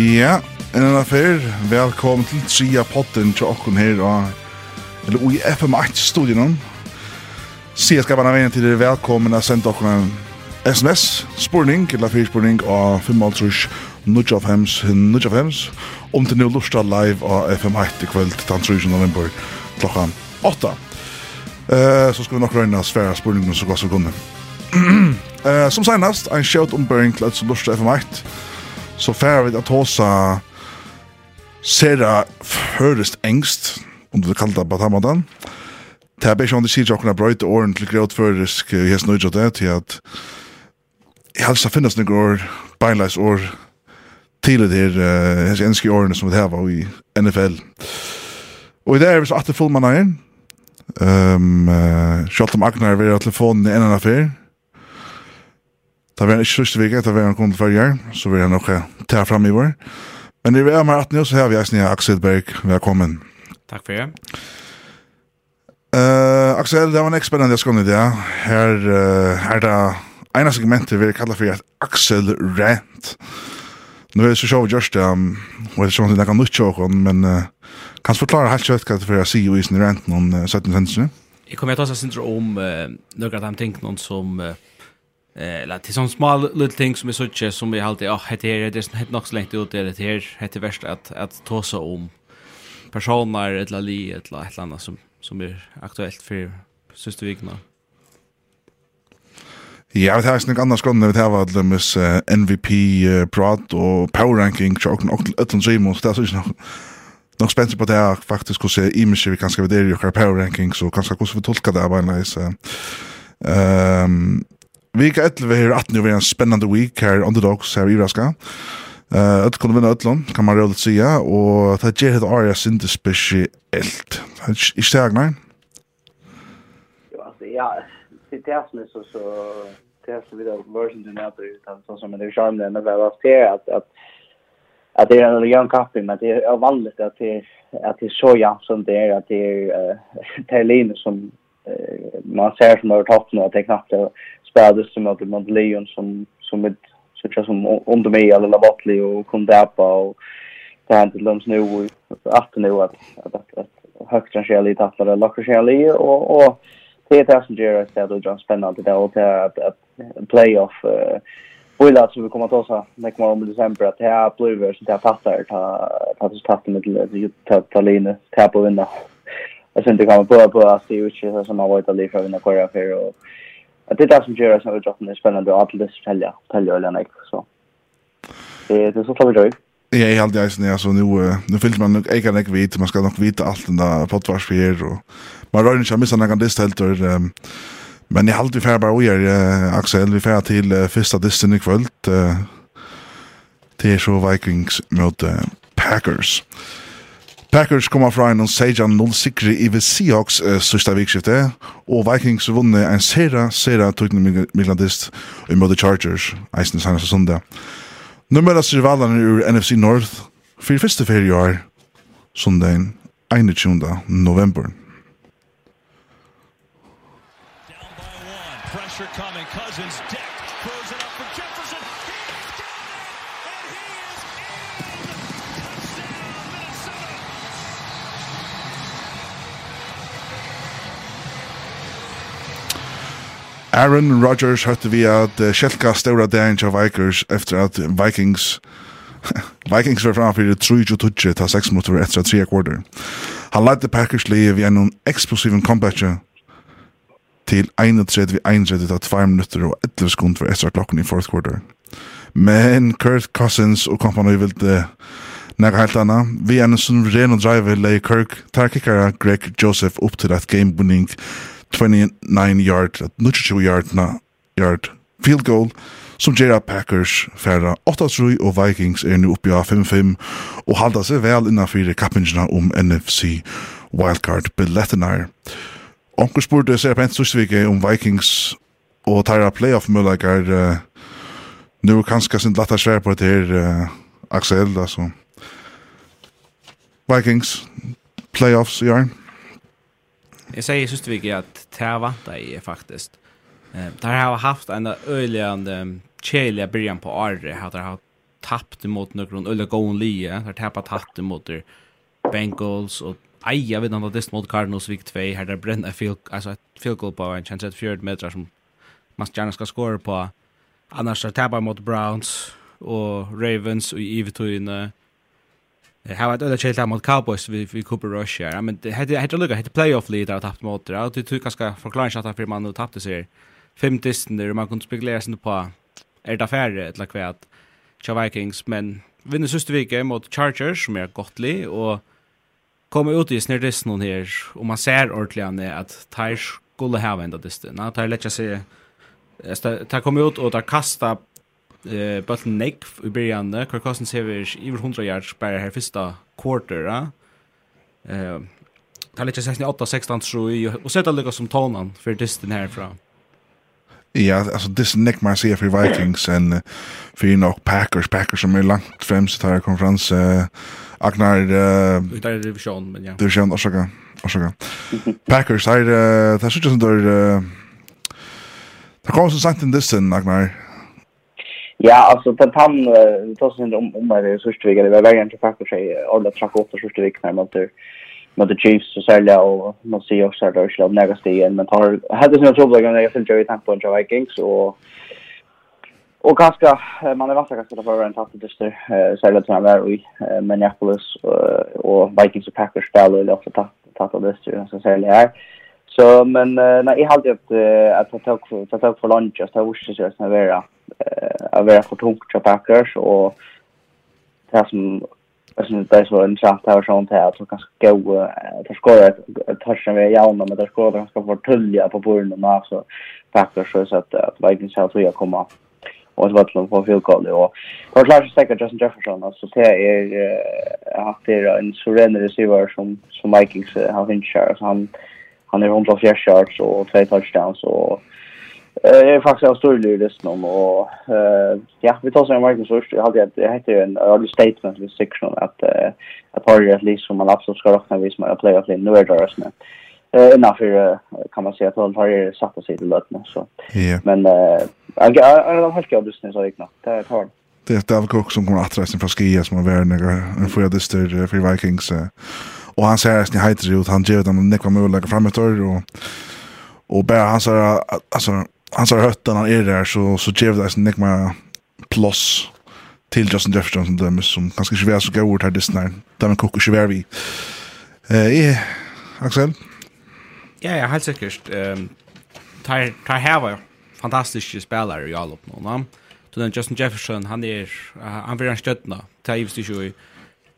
Ja, en annan fer, velkommen til Tria Potten til okken her, og, eller i FM8-studien. Sier skal bare veien til dere velkommen og sende okken en SMS-spurning, eller fyrspurning av 55 Nudjafhems, Nudjafhems, om til nu lusta live av FM8 i kveld, til 3. november, klokka 8. Uh, så skal vi nok røyna svære spurningen så godt som kunne. uh, som senast, en sjøt ombering til et som lusta FM8, så færer vi at hosa sera først engst, om du vil kalle det på den måten. Det er bare ikke om det sier at dere brøyte åren til gråtførisk i hesten det, til at jeg helst har finnes noen år, beinleis år, til det her uh, hans enske årene som vi har i NFL. Og i det er vi så at atter fullmann her. Um, uh, Kjalt om Agnar er ved telefonen i en annen affær. Da var han ikke sørste vik, da var han kommet for gjør, så vil han nok ta fram i vår. Men det er 18 år, så har vi Asnia Aksel Berg, velkommen. Takk for det. Uh, Aksel, det var en ekspennende jeg skående det. Her uh, er det ene segmentet vi kallar for et Aksel Rant. Nå er det så sjov gjørst det, um, og det er sånn at jeg kan nytt sjåkon, men uh, kan du forklare helt kjøtt hva det er for å si i sin rant noen uh, 17 sensene? Jeg kommer til å ta seg om uh, noen av de tingene som... Uh, Eh, la till sån små little things som är så tjej som vi alltid, ja, oh, det är det som heter nog så länge ut det här, det är värst att att ta så om personer eller li eller ett annat som som är aktuellt för sista veckan. Ja, det tar snakk annars grunn vi tar alle mis MVP uh, prat og power-ranking tjokken og ötlen Simons, det er så ikke noe nok spennende på det er faktisk hvordan imiske vi kanskje det i okkar power-ranking, så kanskje hvordan vi tolkar det bare nice. Um, Vika 11 her 18 over en spennende week her Underdogs her i Raska. Uh, Öll kunne vinna Öllon, kan man rådet sija, og det gjør et aria sindi spesielt. Ikke det, Agnar? Jo, altså, ja, det er som er så, så, det er som vi da version du nætter utan, så som det er charmende, men det var at, at, at det er en young kapping, men det er vanligt at det er, at det er så jant som det er, at det er, uh, det er som, man ser som har över toppen att det knappt spelades som att man Leon som som ett så tror som under mig eller Labatli och Kondapa och det här till dem nu att nu att att att högt kanske är lite tappade lockar sig ali och och det är det som gör att det är spännande det och det att att playoff Och det som vi kommer att ta så när kommer om december att det här blir så det här fattar ta ta det ta ta ta ta ta ta ta ta vinna. ta jag syns det kommer på på att se ut så som har varit att leva när Korea för och att det där som gör så att det är spännande och att det sälja tälja eller nej, så. Det är så klart det Ja, jag hade ju snäs så nu nu fyllt man nog jag kan inte man ska nog vita allt den där potvarsfär och man rör inte missa någon dist helt och men jag hade vi färd bara och uh, Axel. Vi färd till första disten i kvöld, kväll till så Vikings mot uh, Packers. Packers kommer fra en sejan 0-sikre i ved Seahawks uh, sørste vikskifte, og Vikings vunne en sera, sera tøytende Miklandist i møte Chargers, eisen seneste søndag. Nå møtes rivalerne ur NFC North for første ferie år, sundagen 21. november. Down by one, pressure coming, Cousins down. Aaron Rodgers hørte vi at uh, Kjelka ståra dagen til Vikings efter at Vikings Vikings var framfyrir det og ju ta 6 minuter efter 3 quarter. Han leidde Packers leje vi en explosiv comeback til 31 vi 31 ta 2 minutter og 11 sekund for extra klokken i fourth quarter. Men Kurt Cousins og kompani ville nega helt anna. Vi er en sånn ren og drive, Leie Kirk, tar kikkara Greg Joseph opp til at game-winning 29 yard, 22 yard, na, yard field goal, som gjør at Packers færre 8-3 og Vikings er nu oppi av 5-5 og halda seg vel innanfor kappingina om NFC wildcard billettenar. Onker spurte seg på en største om Vikings og tar playoff-møllager uh, nu kanskje sin latta svær på det her uh, Axel, altså Vikings playoffs i år. Jag säger just vilket att det här vantar jag faktiskt. Det här har haft en öjligande tjejliga början på Arre. Det har tappt emot någon öjliga gån lia. Det har tappat hatt emot Bengals och Aja vid andra dist mot Cardinals vik 2. Här där bränner field, alltså ett field goal på en chans att fjärd meter som man gärna ska skåra på. Annars så tappar mot Browns och Ravens och i Ivetuine. Hava ett öde kjelta mot Cowboys vi vi Cooper Rush här. Men det heter hade lucka heter playoff lead där tappat mot det. Och det tycker jag ska förklara att för man tappade sig. Fem testen där man kunde spekulera sig på är det färre eller kvärt. Char Vikings men vinner sista veckan mot Chargers som är gottlig och kommer ut i snurrdessen hon här och man ser ordentligt att Tyre skulle ha en av dessen. Tyre lätt jag säga. Det kommer ut och där kastar eh bara neck i början där Kirk Cousins över 100 yards bara här första quarter. Eh tar lite 68 16 tror och sätta lucka som tonan för distan härifrån. Ja, alltså this Nick Marcia för Vikings and för nog Packers Packers som är långt fram så tar konferens eh Agnar eh där division men ja. Division och så och såga. Packers där där så just där Det kommer så sagt in this in, Agnar. Ja, alltså på han då sen om om det är så stod det var vägen till faktiskt sig alla track åt så stod det mot det mot the Chiefs så sälja och man ser också där så några steg men har hade sina problem när jag sen Joey Tampa och Vikings och Och ganska man är vassa ganska för en tatt just där sälja till där i Minneapolis och Vikings och Packers spelar eller också tatt tatt av det så sälja här. Så men nej jag hade att att ta tag ta tag för lunch just jag visste så vara snävera att vara för tungt för Packers och det som alltså det är så intressant här sånt här så kanske gå det ska jag touchen med jämna men det ska ganska ganska förtulja på bollen och så Packers så att att Vikings har tror jag komma och så vart de på field goal och för klart så Justin Jefferson alltså det är haft det en surrender receiver som som Vikings har finns så han han är 104 yards och två touchdowns och Jag är faktiskt av storlig i lyssnum och uh, ja, vi tar sig en marknad först. Jag hade jag heter ju en early statement with section att uh, att har ju at least som man absolut ska räkna vis med att playoff in nu är det röstna. Eh innanför kan man säga att de har satt sig till lötna så. Men eh jag har helt just det så ikna. Det är tar. Det är David Cook som kommer att resa från Skia som har varit en dyster för Vikings. Och han säger att ni heter ut, han ger dem en nekva möjlighet framåt och och bara han säger alltså han sa høtten han är där så, så ger det en nekma plus till Justin Jefferson som dømes, som kanske inte är så gøy här her när der man koker ikke vi. Eh, Axel? Ja, ja, helt sikkert. ehm tar, tar här var fantastiska spelare i all oppnå, va Så den Justin Jefferson, han är han vill han støttna, ta givst ikke ju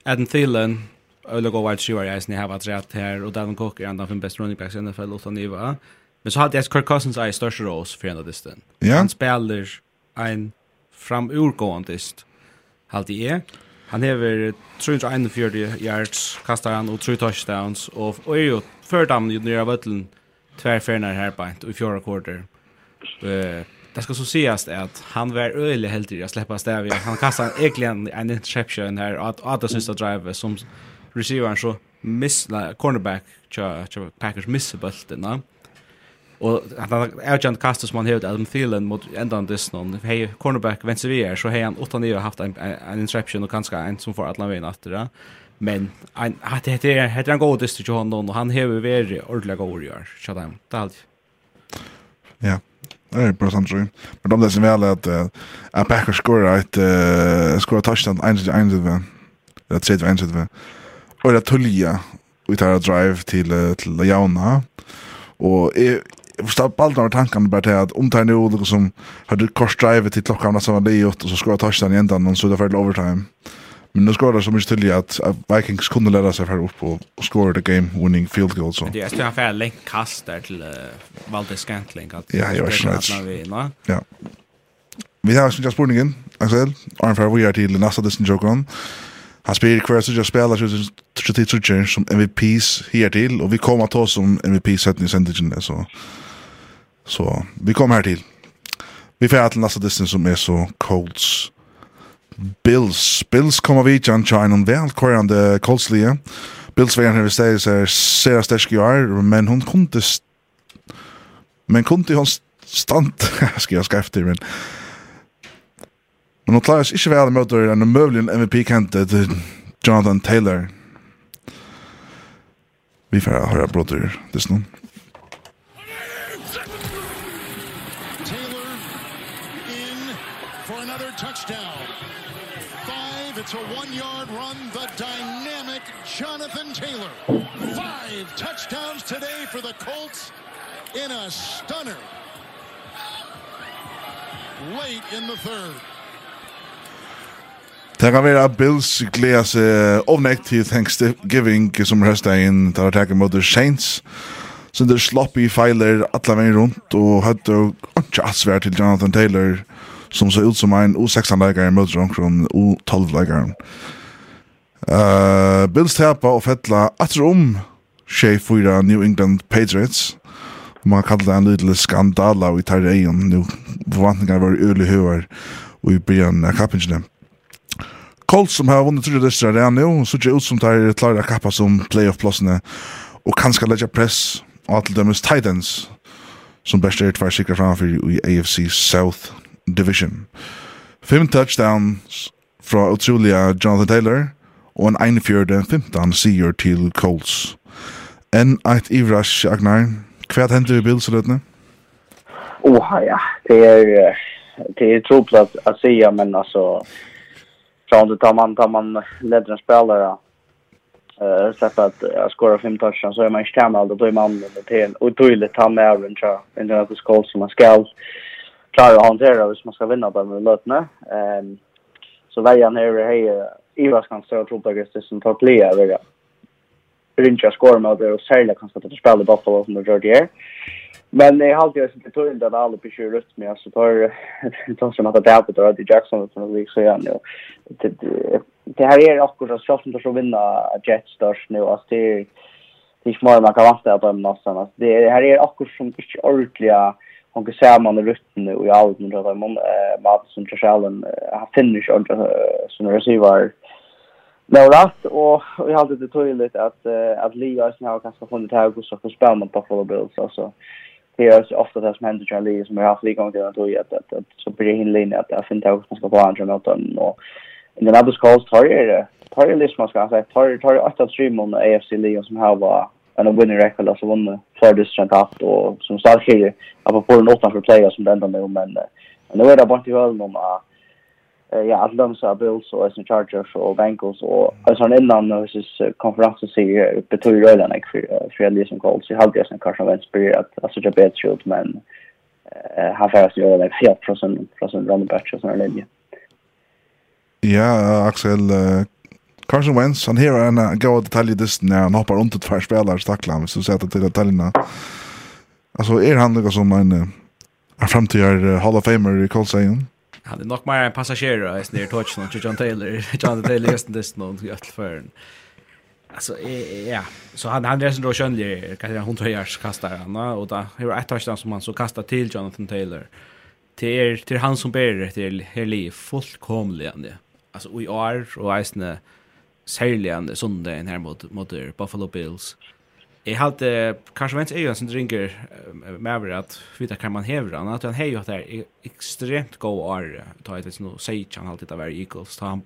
Adam Thielen, Øyla gå vart sjuar i eisen i rätt här och Dalvin Cook är en av de best running backs i NFL, utan Niva. Men så hade jag Kirk Cousins i största ros för ända distan. Ja. Han spelar en framurgående halt i jag. Han hever 341 yards, kastar han og 3 touchdowns, og er jo førdamen i nøyre vøtlen tverrferner her beint, og i fjorda kvarter. Uh, det skal så sies at han var øyelig heldig å slippe stav igjen. Han kastar egentlig en, en interception her, og at det siste drive som receiveren så miss, la, cornerback til Packers misser bøltene. Och han är ju kastet som han hade Adam Thielen mot ändan dess någon. hei cornerback venstre vi er så hei han åtta nya haft en en interception og kanskje en som får atlan vägen efter det. Men han hade det hade han god dist til honom og han har ju varit ordla god gör. Så er alt Ja. Det är bra sant tror Men de där som väl att att Packers skorar ett skorar touchdown 1-1. Det är 3-1. Och det tulja vi tar drive till till Jauna. Och jag förstår på allt några tankarna bara till att om det är något som hade korsdrive till klockan som var det och så ska jag ta den i ändan och så det för overtime. Men nu skorar det så mycket till att Vikings kunde lära sig för upp och, och score the game winning field goal så. Det är en en länk kast där till uh, Valde Scantling att Ja, jag vet inte. Ja. Vi har snart spurningen, Axel. Arn for vi är till nästa distan joke on. Han spelar kvar så jag spelar så så som MVPs här till och vi kommer att ta som MVP sättning sändigen så. Så vi kommer här till. Vi får till nästa distance som är så Colts Bills. Bills kommer vi John Chine väl välkvarande Colts lia. Bills vägen här i stället är Sarah är. men hon kunde men kunde hon stand ska jag ska efter, men Men hon klarar sig inte väl mot en möjligen MVP-kantet Jonathan Taylor. Vi får höra brotter just nu. the Colts in a stunner late in the third. Det kan være Bills gleder seg ovnekt til Thanksgiving som røstet inn til å takke mot Saints. Så det slopp i feiler alle veien rundt og hadde ikke asvær til Jonathan Taylor som så ut som en U16-leikere mot Jonkron U12-leikeren. Uh, Bills tepa og fettla atrom om 6-4 New England Patriots. Man kallar det en liten skandala i tar egen. Nu förvantningar var öle höver och i början av kappingen. Colts som har vunnit tredje distrar redan nu, så ser ut som tar klara kappa som playoff-plossene och kanske lägga press och till dömes Titans som bäst är tvär sikra framför i AFC South Division. Fem touchdowns från otroliga Jonathan Taylor och en 41-15 sigur till Colts. Enn eit ivrask, Agnar. Hva hender i bildsrødene? Oha, ja. Det er, det är tropligt att, att säga, men alltså... Från det tar man, tar man ledaren spelare eh så att uh, skorar fem touchar så är man inte tämmal då är man det är otroligt han är även tror jag inte att det ska som man ska klara att hantera hvis man ska vinna på med lötna ehm så vägen här är hej Ivas kan stå och tro på det som tar plea över rinja skor med det och särskilt kanske att spela i Buffalo som det gör det. Men jag har alltid sett tur att alla på blir rutt med så tar tar som att det är på då i Jackson som vi så igen nu. Det här är också så som att vinna Jets stars nu alltså det det är smart man kan vänta på dem någonstans. det här är också som inte ordentliga hon kan säga man rutten och i allt men då var man som Charles han finner ju inte som receiver Nårat och jag hade det tydligt att att Lee sen har kanske funnit här och så för spel man på Buffalo Bills alltså det är ofta det som händer John Lee som har haft igång det då att att så blir det hin linje att jag finns också ska på andra möten och Indianapolis Calls tar ju det tar ju liksom ska säga tar tar att att stream on AFC Lee, som har var en winning record alltså vann för det strand upp och som starkare att på en åtta för player som den där men nu är det bara till höll om att ja, Atlanta Bills och Aston Chargers och Bengals och alltså en innan när det konferensen ser betyder redan jag för för det som kallas i halvdelen som kanske var att alltså jag bet shoot men eh har fast ju eller fel från sån från sån running back och sån linje. Ja, Axel uh, Carson Wentz, han här är en god detalj i distan när han hoppar runt ett färre spelare, stacklar han, så du sätter till detaljerna. Alltså, är han något som en, uh, framtida uh, Hall of Famer i Colsagen? Han är nog mer en passagerare i snär touch någon John Taylor. John Taylor just det någon i alla fall. Alltså ja, så han han är så skönlig kan han tror jag kastar han och då hur ett touchdown som han så kastar till Jonathan Taylor. Till till han som ber till Heli fullkomligen det. Alltså i är och isne särligen söndagen här mot mot Buffalo Bills. Mm Jeg halte, kanskje vens øyne som ringer med over at vita hva man hever han, at han hei jo at det er ekstremt god år, ta et vis no sage han alltid av Eagles, ta han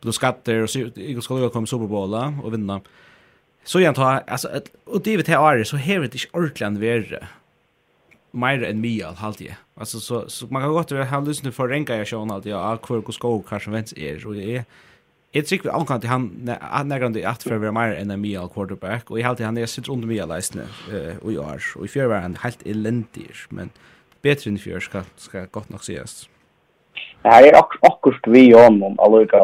blå skatter, og Eagles skal jo komme Superbowla og vinna. Så igjen ta, altså, og det vi året, så hever det ikke ordentlig enn verre, mer enn mye alt halte jeg. Altså, så, så man kan godt ha lyst til for renka jeg sjån alltid, ja, hver hvor skog kanskje vents er, og jeg er, Jeg tykker ankan til han, han er grandi at for å være mer enn en mye quarterback, og jeg halte han er sitt rundt mye leisende uh, og i år, og i fjør var han helt elendig, men bedre enn i fjør skal, skal godt nok sies. Det her er ak akkurat vi om om allukka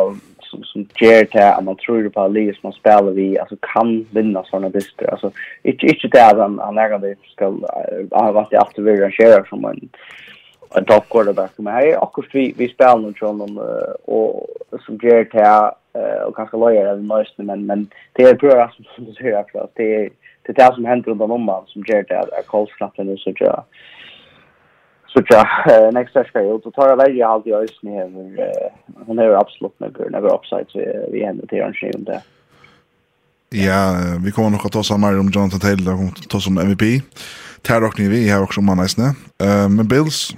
som, som gjør til at man tror på alle som man spiller vi, altså kan vinna sånne dyster, altså ikke, ikke til at han, han er grandi skal, han har vært i alt vi arrangerer som en, en top quarterback som är också vi vi spelar någon sån och som ger till eh och kanske lojer av mest men men det är bra som du säger att det är det där som händer runt om man som ger till att Colts knappt nu så jag så jag next nästa ska ju då tar jag välja allt i ösn här hon är absolut med Gurn över upside så vi ändå till en skön där Ja, vi kommer nog att ta samma om Jonathan Taylor och ta som MVP. Tar dock ni vi här också om man nästan. Eh men Bills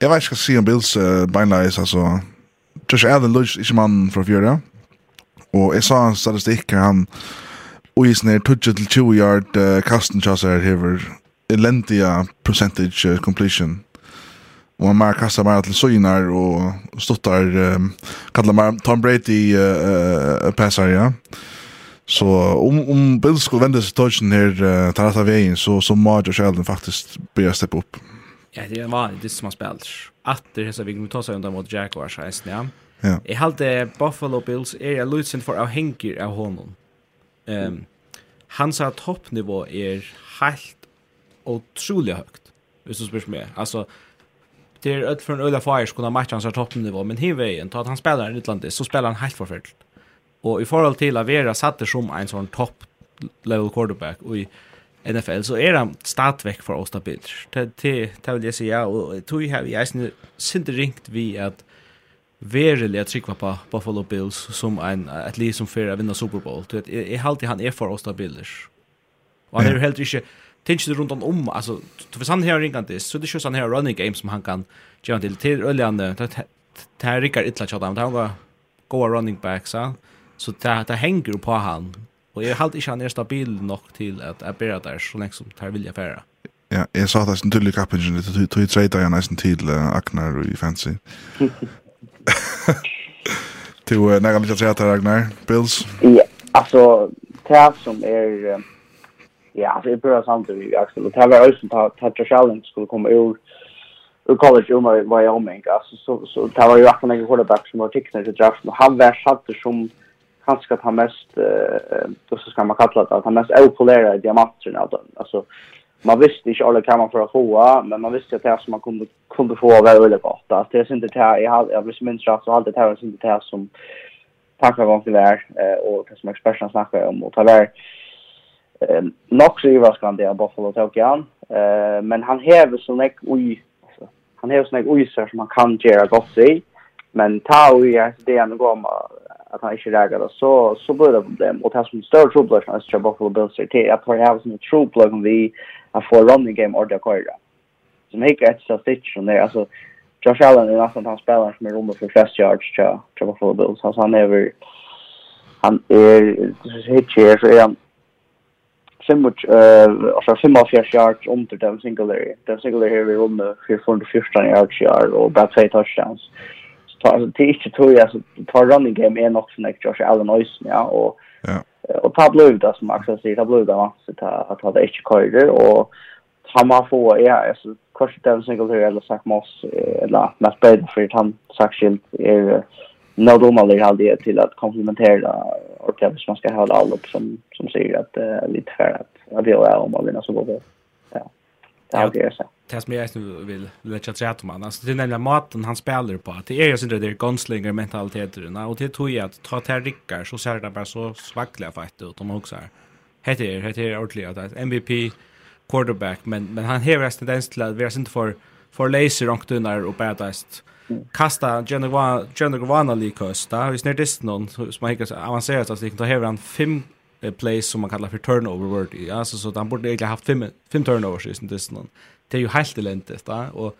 Jeg vet ikke hva Sion Bills uh, beinleis, altså. Josh Allen Lodge, ikke mannen fra fjøra. Og jeg sa en statistikk, han og i sånne 20-20 yard uh, kasten tjasser hever elendiga percentage uh, completion. Og han mer kastar mer til søgnar og stuttar, um, kallar mer Tom Brady uh, uh, passar, ja. Så om, om Bills skulle vende seg tøtjen her, uh, tar etter veien, så, så må Josh Allen faktisk bli å steppe opp. Ja, det er vanlig, det som har spelar. Att det så vi kommer ta undan mot Jaguars här ja. Ja. Jeg halte Buffalo Bills är jeg lutsen för av Henker av honom. Ehm um, hans toppnivå är helt otroligt högt. Hvis du spørs meg. Alltså det är öll for en øyla fire skulle matcha hans toppnivå, men hin vägen tar att han spelar i utlandet så spelar han helt förfärligt. Och i forhold til att Vera satte som en sån topp level quarterback och i NFL så er han startväck for oss där Det det det vill og säga och tog här jag sen sint ringt vi at verkligen at trykva på Buffalo Bills som en at least som för att vinna Super Bowl. jeg, jeg halte han er for oss där Og han er jo heller ikke tänker det runt om alltså du vet han här ringan det så det kör han här running game som han kan göra till till öljande det här rikar illa chatta han var goa running back så så det hänger på han. Og jeg halte ikke han er stabil nok til at jeg bærer der så lenge som tar vilja færa. Ja, jeg sa det som tydelig kappen, kappingen, du tog treda jeg nesten til Agnar i Fancy. Til nægge litt treda til Agnar, Bills? Ja, altså, det som er, ja, altså, jeg bærer samtidig i Axel, og det var også som Tatra Challenge skulle komme ur, ur college om Wyoming, altså, så, så, det var jo akkurat en quarterback som var tikkner til draften, og han var satt som, kanske ta mest eh då så ska man kalla det att han mest opolära diamanterna. Alltså man visste inte alla kan man för att få men man visste att det som man kunde kunde få var väldigt gott. Att det är inte det här jag hade jag visste minst rätt så hade det här inte det här som tackar gång till där och det som experterna snackar om och tar där eh nog så överraskande av Buffalo Tokian eh men han häver så näck oj han häver så näck oj så som man kan göra gott i. Men ta och jag det ändå går att han inte reagerade så så blir det problem och det som större trouble som jag Buffalo Bills är till att för jag har en trouble om vi att få running game order korra. Som hickar ett stitch som där alltså Josh Allen är nästan han spelar som är rummet för flest yards till till Buffalo Bills alltså han är väl han är hitcher så är han Fimmut, uh, altså 45 yards under Devin Singletary. Devin Singletary er i rommet 414 yards yard och bara bare 2 touchdowns så alltså det är inte tror jag så tar running game är nog sån Josh Allen Ois ja och ja. och ta blue där som Axel säger ta blue där så ta att ha det inte korriger och han har få ja alltså kanske den single här eller sagt Moss eller Matt Bed för han sagt skilt är när de aldrig det till att komplementera och kanske man ska hålla upp som som säger att lite för att att det är om man vinner så går det Det har jag sett. Det som jag nu vill lägga till rätt om han. Alltså det är nämligen maten han spelar på. Det är ju sånt där gunslinger mentaliteterna. Och det tror jag att ta till Rickar så ser det bara så svackliga fight ut. De också här. Heter är, heter det ordentligt att MVP quarterback. Men, men han har resten tendens till att vi är inte för, för laser och dunnar och bärdast. Kasta Jenna Gwana. Det vi snär distan någon som har hickat avancerat. Så det kan ta han fem plays som man kallar för turnover worthy. Ja, så så han borde egentligen haft fem fem turnovers i sin distan. Det är ju helt eländigt där och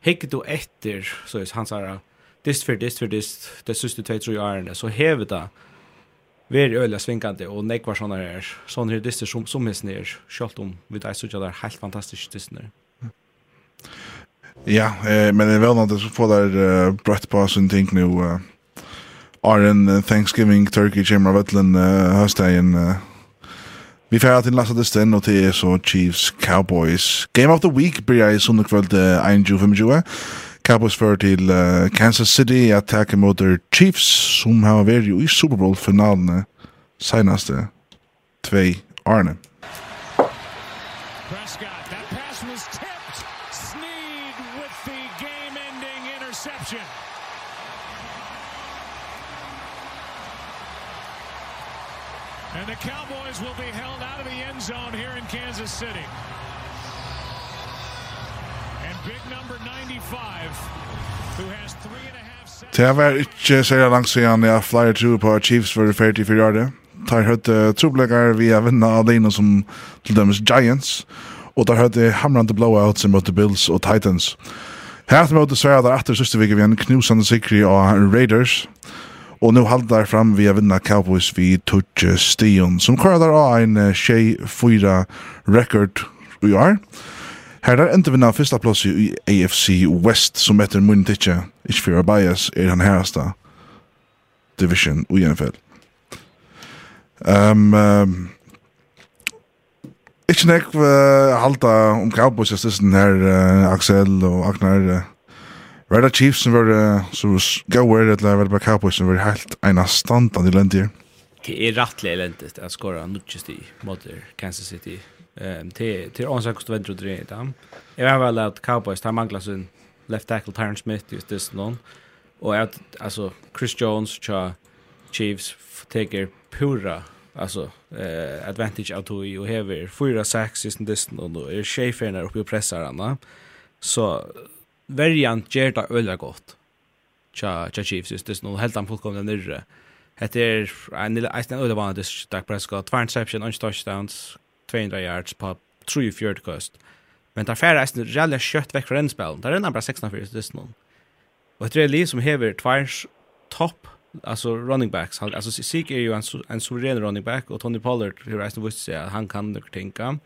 hickar du efter så är han så här dist for dist for dist det sista två tre åren så häver det Ver öliga svinkande og nek var såna här såna här dyster som som är snär skalt om vi där så er helt fantastiskt dyster. Ja, eh, men det er vel noe som får der uh, brøtt på sin ting nu uh, Are en Thanksgiving turkey chamber vetlen uh, höstagen. Uh, vi færer til Lasse Desten, og til er så Chiefs Cowboys. Game of the Week blir jeg sundag kvöld uh, 21-25. Cowboys fører til uh, Kansas City attack mot Chiefs, som har vært i Super Bowl-finalene senaste tvei årene. Det var ikke så langt siden jeg flyer tro på Chiefs for 44 år. Der hørte troblegger via vinner alene som til dømes Giants. Og der hørt hamrande blowout som møtte Bills og Titans. Her til møte Sverige der etter siste vik vi en knusende sikri av Raiders. Og nu halde der fram har vinner Cowboys vi Tutje Stion som kører der av en tjej fyra record i år. Og Her er enda vinna fyrsta plass i AFC West som etter munn tikkja, ikke fyrir bias, er han herasta division i NFL. Um, um, ikke nek uh, halda om Cowboys i stedet her, uh, Axel og Agnar. Uh, Var det Chiefs som var uh, så gauer, eller var det bare Cowboys som var helt ena standan i lendir? Det er rattlig lendig at skora nutjest i mot Kansas City eh till till onsa kost väntra det där. Jag har väl att Cowboys tar mangla sin left tackle Tyron Smith just this någon. Och att alltså Chris Jones cha Chiefs taker pura alltså eh advantage out to you have fyra sacks just this någon och är Schaefer uppe och pressar han Så variant ger det öliga gott. Cha cha Chiefs just this no helt han fullkomna nyrre. Hetta er ein lilla eistan this dis Dak Prescott, tvær interception, on touchdowns, 200 yards på 3-4 kost. Men där färre är det rally kött väck från spel. Där är det bara 16 för det någon. Och det är Lee som häver tvärs topp alltså running backs han alltså Sik är ju en en suverän running back och Tony Pollard hur är det visst att han kan nog tänka.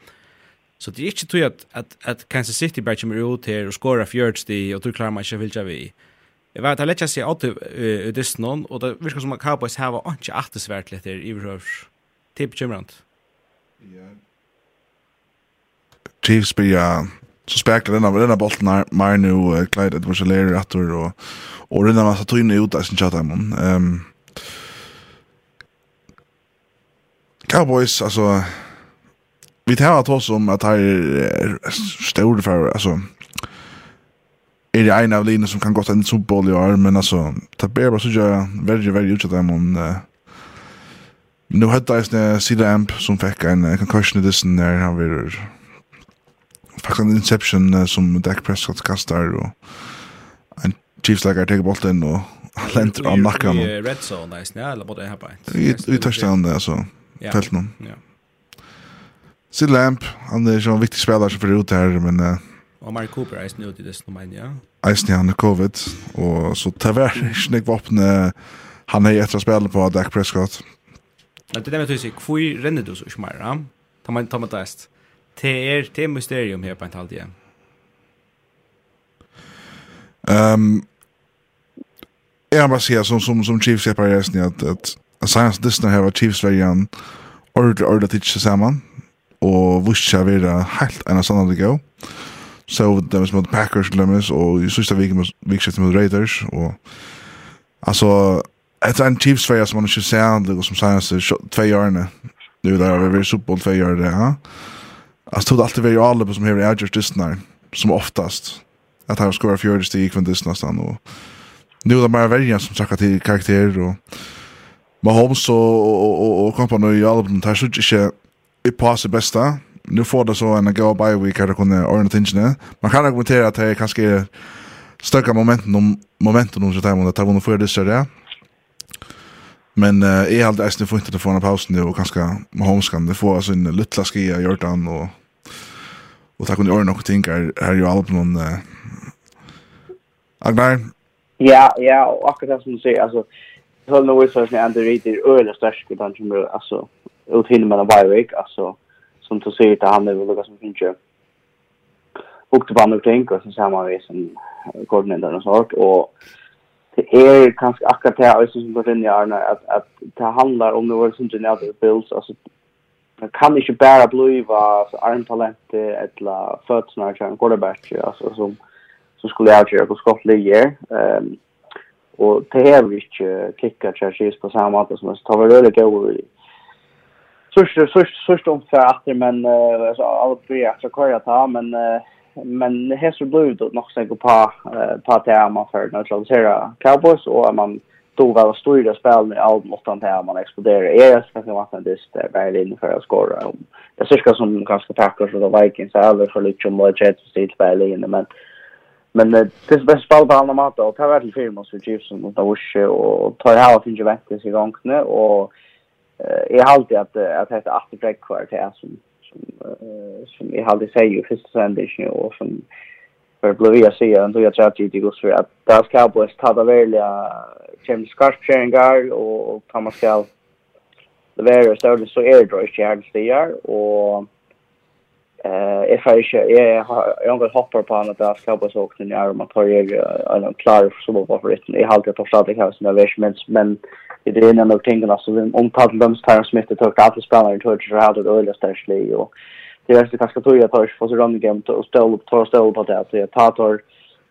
Så det är inte tror att att att Kansas City bara kommer ut här och skora fjärde och tror klarar man inte vilja vi. Jag vet att lägga sig åt det någon och det verkar som att Cowboys har inte åtta lite i övrigt. Typ Jimrant. Ja, Chiefs blir ja så spekar denna med denna bolten her, mer nu uh, Clyde Edwards og Alaire attor og, og den massa tøyne ut av sin chatta man. Um, Cowboys altså... vi tar att oss om att här er stor for, altså... Er det en av linjerna som kan gå till en Super Bowl i år men altså... Det tabber bare så jag veldig, veldig utsatt dem uh, nu hade jeg en sida amp som fikk en concussion i dissen der, han vil faktisk en inception uh, som Dak Prescott kastar og en Chiefs lägger teker bolten og lenter av nacken. I red zone nice, ja, eller bara det här på. Vi touchdown där så. Fält någon. Ja. Sid Lamp, han er ju viktig spelare som för ut her, men uh, Og Mark Cooper er snudd i det som mener, ja. Eisen han er covid, og så taver ikke nek våpne han er etter å spille på Dak Prescott. Men det er det med tøysig, hvor renner du så ikke mer, ja? Ta meg ta meg test det är det mysterium här på en halv igen. jeg har bare sier som som som Chiefs jag bara ni at, at, at Science Disney her var Chiefs verden ordentlig ordentlig ordet sammen og och vissa vara helt en sån det gå. Så det var mot Packers glemmes og i sista veckan mot mot Raiders og altså Etter en Chiefs variant som man ikke ser og som Science två årene, nu. der har vi vært Super Bowl två år där. Alltså tog det alltid varje alla som har Edgers Disney som oftast att han skorar fjärde stig från Disney nästan och nu är det bara värjan som tjackar till karaktärer och Mahomes och och och, och kompani i albumen tar sig inte i pass bästa. Nu får det så en go by week här kunna ordna tingene Man kan argumentera att det är kanske stöka momenten om momenten om så där man tar hon för det så där. Men uh, jeg har alltid eisende funnet å få en pausen nu, og kanskje Mahomes kan få altså, en luttla ski av Jordan, og, og takk om de årene noen ting her, her jo alle. Uh, Agnar? Ja, ja, og akkurat det som du sier, altså, jeg holder noe utført når Andy Reid er øyelig størst i den som er, altså, utfinner mellom Bajvik, altså, som du sier til han er vel lukket som finner hukte på andre ting, og så ser man vi som koordinator og sånt, og det är kanske akkurat det här som går in i Arne att, att det handlar om det var som du nämnde Bills. Alltså man kan inte bara bliva så armtalent eller fötterna kan en quarterback alltså som som skulle jag göra på skottligger ehm och det här vi inte kicka charges på samma sätt som tar väl det gå i Sørst, sørst, sørst omfør etter, men uh, altså, alle tre etter hva jeg tar, men uh, men hesser blev det nog så på uh, på man för neutralisera Cowboys och man då var stora spel med all måttan där man exploderar är det ska vara det är väl in för att skora om det cirka som ganska Packers och Vikings eller för lite om Jets och väl in men men det är bäst spel på andra mat och tar väl film och så Chiefs och Dawsh och tar här finns ju vettigt igång nu och jag har alltid att att det är att det är kvar till som som jag hade sagt ju första sändningen och som för blev jag säga ändå jag tror att det går så att där ska på ett ta väl James Carter och Thomas Gall det var så så är det jag hade sagt och Eh if I should yeah jag har hoppar på annat där ska bara så kunna göra man tar jag en klar som var för det. Jag har alltid förstått det här som investments men det är en av tingarna så om Tottenhams Tyron Smith det tog att spela i touch så hade det öliga stärkli och det är det kanske tror jag tar för så runda game och ställ upp tar ställ på det så jag tar tar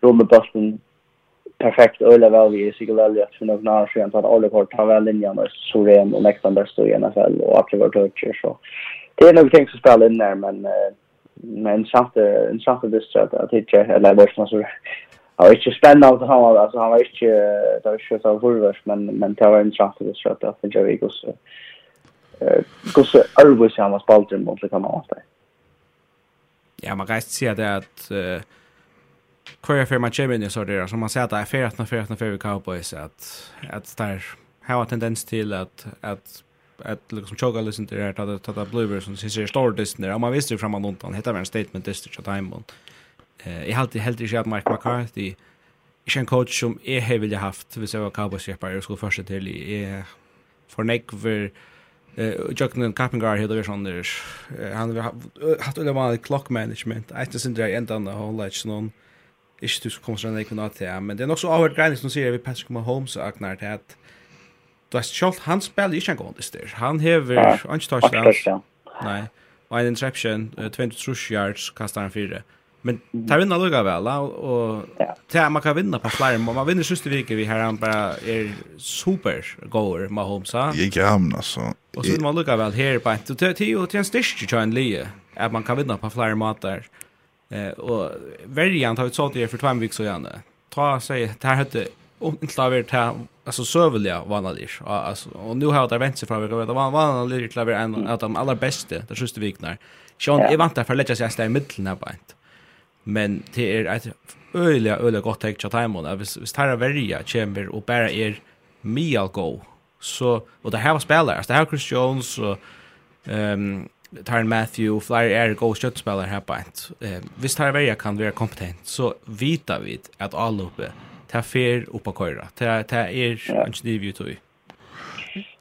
rulla bollen perfekt öliga väl vi sig väl att för några år sedan att alla kort har väl linjen och så ren och nästan bäst i NFL och att det var touch så det är nog ting som spelar in där men men samt en samt det så att att det eller vad som så har inte spännande att var alltså han var inte det var ju så förvärst men men det var en samt det så att det jag gick så eh kus always han var spalten mot det kan man säga Ja, man kan se det att Kvar för man kommer in så där som man säger att det är 14 14 för Cowboys att att där har tendens till att att att liksom choka listen till det här att att att blöver som ser stor distance där. Man visste ju framåt någonting. heter var en statement dist at time on. Eh, jag hade helt inte att Mike McCarthy är en coach som är har vill haft, vi ser vad Cowboys skeppar och skulle första till i för Neckver eh Jocknen Kappengar hade vi sån där. Han har haft det var clock management. Jag inte synd det ända den whole inte någon ikke du kommer sånn jeg kunne ha men det är också så avhørt som säger vi Patrick Mahomes och Agnar til at Du har sjálf, han spiller ikke en god dyster. Han hever, han ikke touchdowns. Nei, og en interception, 20 trush yards, kastar han fire. Men ta vinna lukka vel, og ta man kan vinna på flere, og man vinner siste vike vi her, han bara er super goer, Mahomes, Jeg er ham, altså. Og så vinner man lukka vel her på en, og tio til en styrke til en lije, at man kan vinna på flere måter. Og verjan tar vi så til for tvær vik så gjerne. Ta seg, det her och inte har varit här alltså sövliga vanliga alltså och nu har det vänt sig fram vi vet vad vanliga klaver en av de allra bästa det sista viknar Sean är vant för lägga sig i mitten här ett men det är ett öliga öliga gott tag chat time on vis vis tar varje chamber och bara är meal go så och det här var spelare det här Chris Jones och ehm Tyron Matthew, Flyer Air, go shot här på ett. Eh, visst här kan vara kompetent. Så vita vi att alloppe ta fer upp och köra. Ta ta är en sniv ju tog.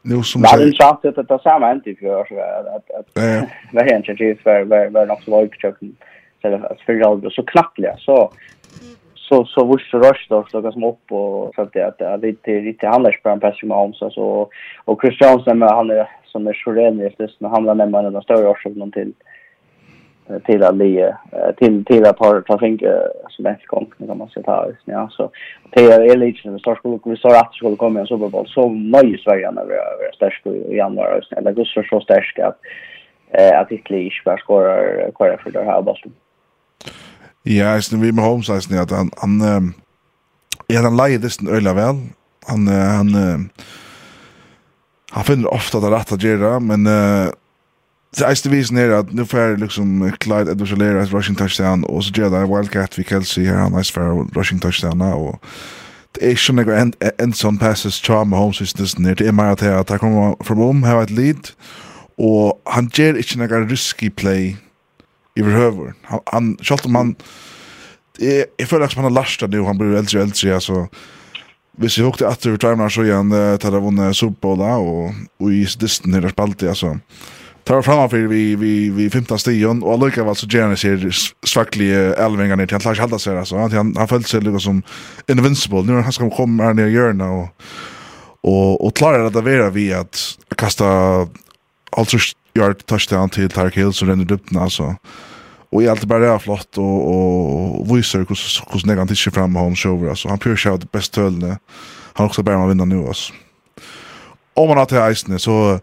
Nu som sagt. Det är intressant att det samma inte för att att att vad händer det för var var något lag chucken så att för jag så knappliga så så så vart så rush då så som upp och så att det är lite lite handlar på en person om så så och Christiansen han är som är Sjölén i så han hamnar nämligen den större orsaken till till att le till till att ta par trafik svensk gång kan man se ta ut ja så det är elite som störst skulle vi så att skulle komma en Super Bowl så nöjd Sverige när vi är starka i januari eller augusti så störst att eh att det inte bara skorar kvar för det här bollen. Ja, jeg synes vi med Holmes jeg synes at han han er han lejer det öliga väl. Han han han finner ofta det rett å gjøre, men Det eiste visen er at nu får liksom Clyde Edwards Alaire ett rushing touchdown og så gjør det Wildcat vi Kelsey her han nice för rushing touchdown og det er ikke några end end sånn passes tja med Holmes hvis this er det er mer at här att han from home har et lead og han gjør ikke några risky play i behöver han han skjuter man jag føler som han har lastet nu, han blir eldre og eldre, altså, hvis jeg hukte at du timer så igjen, uh, tar jeg vunnet Super Bowl da, og, og i disten her er spalt det, altså, tar fram för vi vi vi 15 stion och Luca var så gärna ser svackliga elvingar ner till han hade sig alltså han han, han följde sig Luca som invincible nu han ska komma här ner gör nu och och klarar det vara vi att kasta alltså yard touchdown till Tark Hill så den upp alltså Och i allt bara är flott och och, visar hur hur snägg han tittar fram home shower alltså han pure shout bäst tölne. Han också bara man vinna nu alltså. Om man har till isen så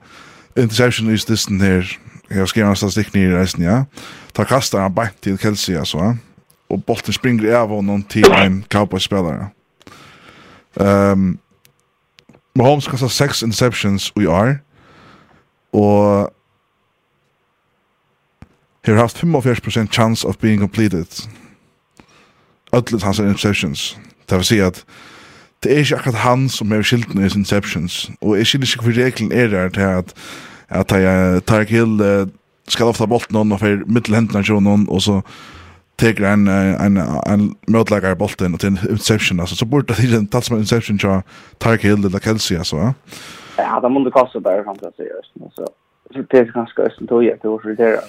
interception is this and there. Jag skrev en statistik ner i resten, ja. Ta kastar han bak till Kelsey, alltså. Ja. Och bollen springer av honom till en cowboy-spelare. Um, Mahomes kastar sex interceptions i år. Och har haft 45% chance of being completed. Ödlet hans interceptions. Det vill säga att det er ikke akkurat han som er skilten i Inceptions, og jeg skilder ikke hvor regelen er der til at at jeg tar ikke uh, skal ofta bolt noen og fer mittelhendene til noen, og så teker en, en, en møtlegger bolten til Inception, altså, så burde det ikke tatt som Inception til Tark Hill eller Kelsey, altså, ja? Ja, det må du kaste bare fram til å si, så det er ganske østen tog jeg til å irritere.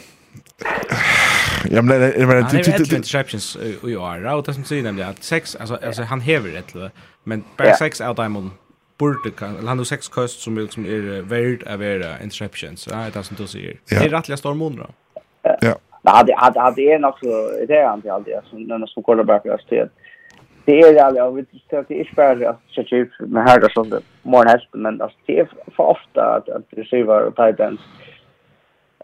Ja, men det är men det är interceptions i år. Och det som säger nämligen att sex alltså alltså han häver ett Men bara yeah. sex av dem borde kan eller han har sex kost som liksom är värd av era interceptions. Ja, det är som du säger. Det är rättliga stormon då. Ja. Nej, det hade det är nog så det är inte alltid som när som quarterback är stöd. Det är alltså vi tycker det är bara att se chief med här och sånt. Morgon häst men alltså det är för ofta att att receiver och tight ends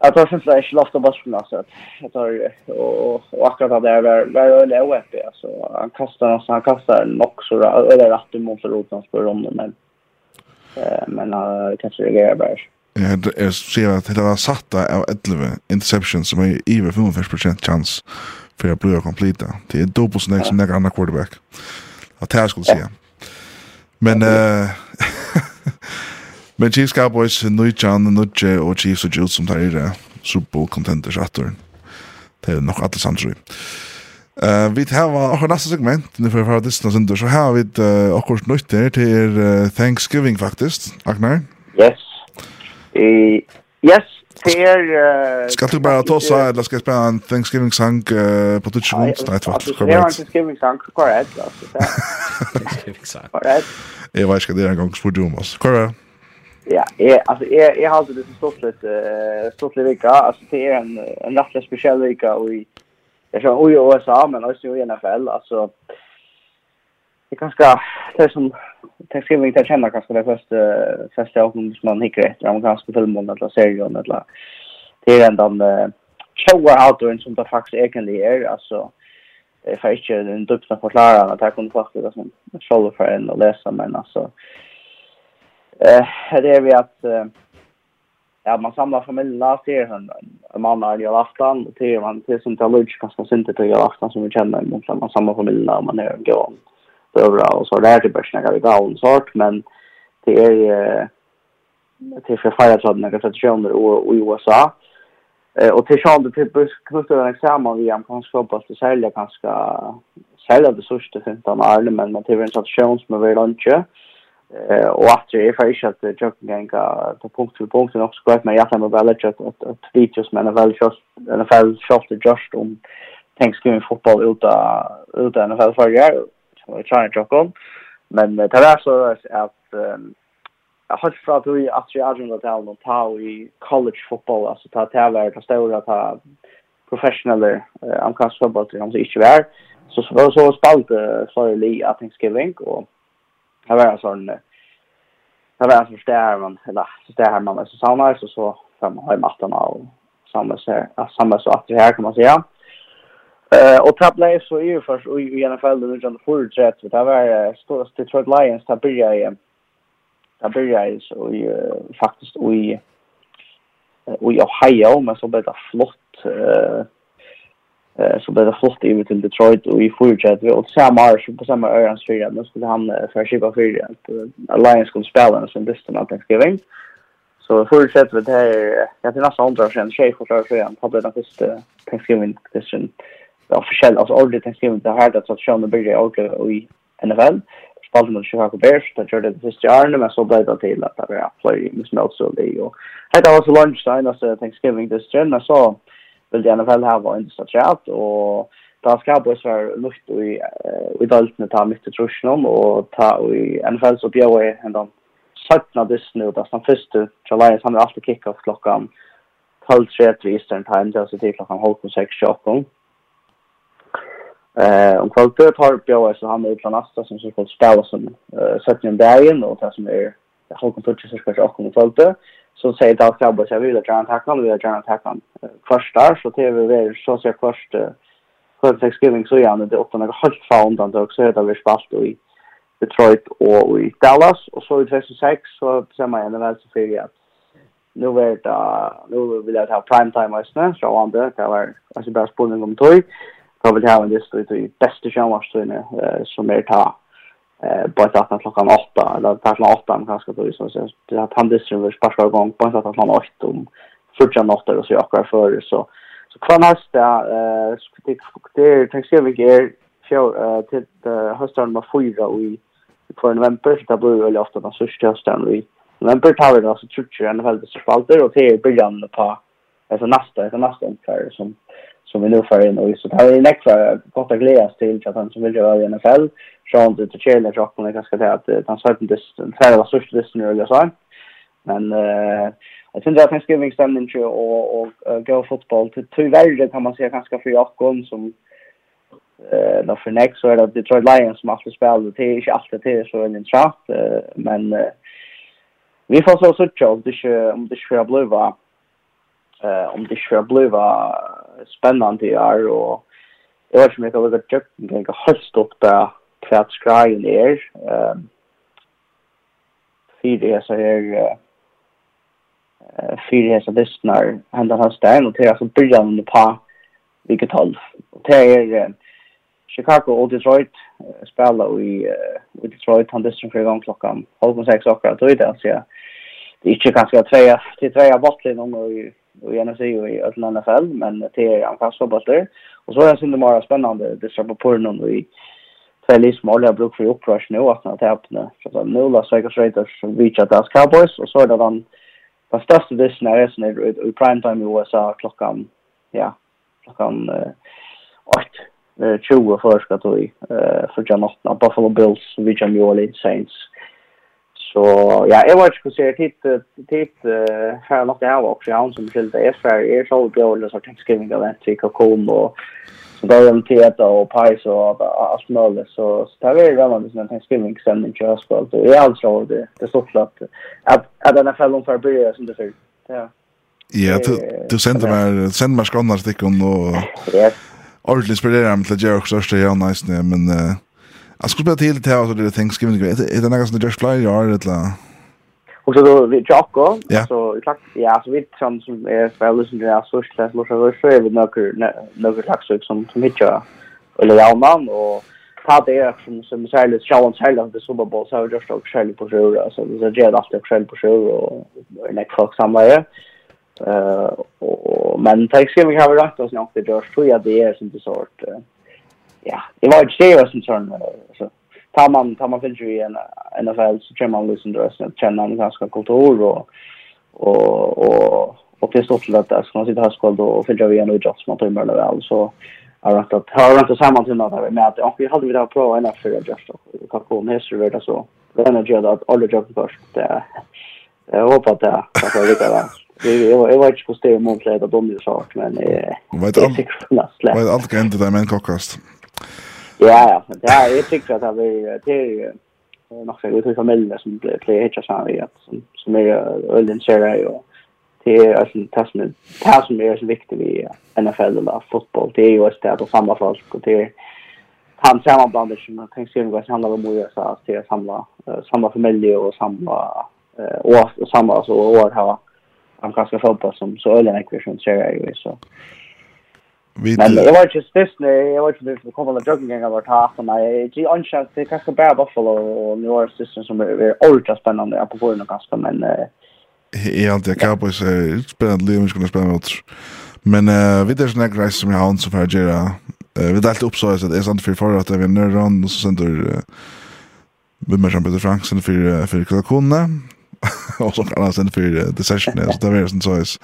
Jag tar sen slash loft och bassen alltså att jag tar och och akkurat där där där öle och uppe alltså han kastar alltså han kastar en också eller rätt mot rotan för det men eh men kanske det är bara. Ja, är ser att det var satt av 11 interceptions som är över 55 chans för att bli kompletta. Det är dubbelt så nära som några andra quarterback. Att det skulle säga. Men eh Men Chiefs Cowboys, Nujjan, Nujje og Chiefs og Jules som tar i det. Super Bowl contenders attoren. Det er nok alle samtidig. Uh, vi har akkurat neste segment, nu får jeg fra distance under, så har vi uh, akkurat nytt her til uh, Thanksgiving faktisk, Agnar. Yes. Uh, yes, det er... Uh, skal du bare ta oss eller skal jeg spille en Thanksgiving-sang uh, på Tutsi Nei, tvart, korrekt. Det er en Thanksgiving-sang, korrekt. Thanksgiving-sang. Korrekt. Jeg vet ikke, det er en gang spurt du om oss. Hva er det? Ja, jag alltså jag jag har alltid det så stort lite stort lite vecka. Alltså det är en en rätt speciell vecka och i jag kör i USA men också i NFL alltså det kanske det som det ska vi ta känna kanske det första första året som man hickar efter amerikanska filmen eller serien eller det är ändå shower outdoor som det faktiskt egentligen är alltså det är faktiskt en dubbla förklara att jag kunde faktiskt det som shower för en och läsa men alltså Eh, det är vi att eh, ja, man samlar familjerna till en, en man är i afton och till man till som tar lunch kanske synte till afton som vi känner men så man samlar familjen och man är en gång över och så där till börsen jag gav en sort men det är ju till för fira sådana några traditioner och i USA eh och till sjön det typ knutar en examen vi am kanske hoppas det sälja kanske sälja det sista 15 år men man till en tradition som är väl lunch eh och att det är för att det jag kan gå på punkt till punkt och också gott med jag har väl lägga att att features men väl just en fall shot just om Thanksgiving fotboll uta uta en fall för jag som jag trying to come men det är så att jag har fra att vi att jag har något tal något ta i college fotboll alltså ta tävlar ta stora ta professionella amerikansk fotboll som inte är så så så spalt för Lee I Thanksgiving och det var en sånn, det var en sånn stær man, eller så stær her man så samlet, og så får man ha i matten av samlet så samlet det her kan man si, ja. Eh och Traplay så är ju först i NFL den under så det var stora Detroit Lions där börjar i där börjar i så i faktiskt i i Ohio men så blev det flott eh så blev det flott i till Detroit och i fortsatt. Vi åt samma år på samma år fyra men skulle han för skipa fyra att Alliance skulle spela sen distan av Thanksgiving så fortsatt vi det här jag till nästa andra sen sedan tjej för år sedan hade den första Thanksgiving distan officiell alltså ordentligt Thanksgiving det här att Sean Burger och i NFL spalten mot Chicago Bears, det gjorde det siste årene, men så ble det til at det var flere misnøyelser og det, og dette var så lunch da, eneste Thanksgiving-distrin, og så vill gärna väl ha var inte så trätt och ta ska på så lukt i i daltne ta mitt i trusjon og ta i NFL så bjør jeg en ända sakna det nu da som første July som är alltid kick off klockan 12:30 Eastern time det då så till klockan 12:06 Eh om kvalitet har bjöd så han är utan nästa som så kallas spela som uh, 17. dagen og det som er halv touch så ska jag kvalitet så säger det att klubbar så vill jag gärna tacka honom, vill jag gärna tacka. Först där så det är väl så ser först för Thanksgiving så gärna det åtta några helt få undan så det vi spalt i Detroit och i Dallas och så i 2006 så ser man ändå väl så för att nu vet det nu vill jag ha prime time nästan så han det det var alltså bara spolning om toy så vill jag ha en list i bästa showmaster som är ta eh på att att klockan 8 eller där klockan 8 om kanske då så så det att han distrin vill sparka igång på att klockan 8 om första natten och så jag kvar för så så kvar nästa eh det det tänker jag vi ger för till hösten med fyra och i för november så blir väl ofta den sista hösten i november tar vi då så tror jag i alla fall det spalter och det är början på alltså nästa alltså nästa inför som som vi nu får in och så tar vi nästa gott att glädjas till att han som vill göra i NFL Sean det till Chelsea jag kommer ganska till att han sa inte den tredje var största listan eller så. Men eh jag syns att Thanksgiving ska vinna stämning ju och och gå fotboll till tyvärr kan man säga ganska för Jakob som eh då för next så är det Detroit Lions som alltid spelar det är inte alltid det så en intressant men vi får så så jobb det är om det ska bli va eh om det ska bli va spännande är och Jag vet inte om jag kan lägga tjöken, jag kan halvstått bara kvart skrein er ehm fyrir så her eh fyrir hesa listnar handa hastan och det är byrja början på vika 12 og tær er Chicago och Detroit spelar i i Detroit. Han distan för gång klockan halv 6 okkar tøy der så ja det är inte ganska tvåa till tvåa bottlen om og og gärna sig i Ötland NFL men det är en fast bottler och så är det synd det bara spännande det ska på pornon och i så är liksom alla bruk för upprush nu att när det öppnar så då nu Las Vegas Raiders reach out Dallas Cowboys och så där den den största dissen är sen i prime time i USA klockan ja klockan eh 20 för ska då i eh för Jonathan Buffalo Bills reach New Orleans Saints Så ja, jeg var ikke kusert hit, hit uh, her nok jeg jag også, han som skylder, jeg är så bjørlig, så tenker skriving av en til Kakon, og så går de teater och pajs och allt möjligt. Så, så det här är gammalt som en skrivningssändning till höstskål. Det är alltså det, det är stort att, att, att NFL för börja som det ser ut. Ja, ja du, du sender meg, sender meg skånda stikken og yes. ordentlig inspirerer meg til å gjøre også største ja, nice, men uh, jeg skulle spille til til å det er ting skrivning. Er det noe som du gjør flere år, eller? Och så då vi chocko så i klack ja så vi som som är väl lyssnar det så så så så vara så är vi några några klack som som hitcha eller ja man och ta det är som som särskilt Charles Highland det Super Bowl så har just också själv på sjö alltså det är det alltid själv på sjö och en extra samlare eh och men tack har vi rätt oss något det gör tror jag det är som det sort ja. Det var ju det som sån så tar man tar man följer i en NFL så kör man liksom då så känner man ganska kultur och och och och det står till att det ska man sitta här skall då och fylla vi en idrott som man tar med väl så har rätt att har rätt att samman till något med att vi hade vi då prova en för att just och kan komma här så det så det är nog att alla jobb först det jag hoppas att det ska bli bra Jag jag vet inte hur det är mot det att de är sak, men eh vet inte. Vet alt kan det men kokast. Ja, ja. Det är jag tycker att vi det är nog så lite familj som blir plejer så här att som som är ölen ser och det är alltså det som är så viktigt i NFL eller fotboll. Det är ju att det är samma folk och det han sammanblandar som jag tänkte se vad det handlar om och så att det är samma samla familj och samma och samma så år ha han kanske fotboll som så ölen är som ser ju så Vi Men jag var just this nej, jag var just this kommer att jogging gänga över tack och nej, det är chans det kanske bara Buffalo och New Orleans system som är ultra spännande på grund av ganska men eh jag tycker på så spännande liv skulle spela mot. Men eh vi det snack race som jag har så för Jera. Vi delte upp så att det är sant för förra att vi vinner run och så sänder vi med Jean-Peter Franksen för för kunna och så kan han sen för the session så det är sånt så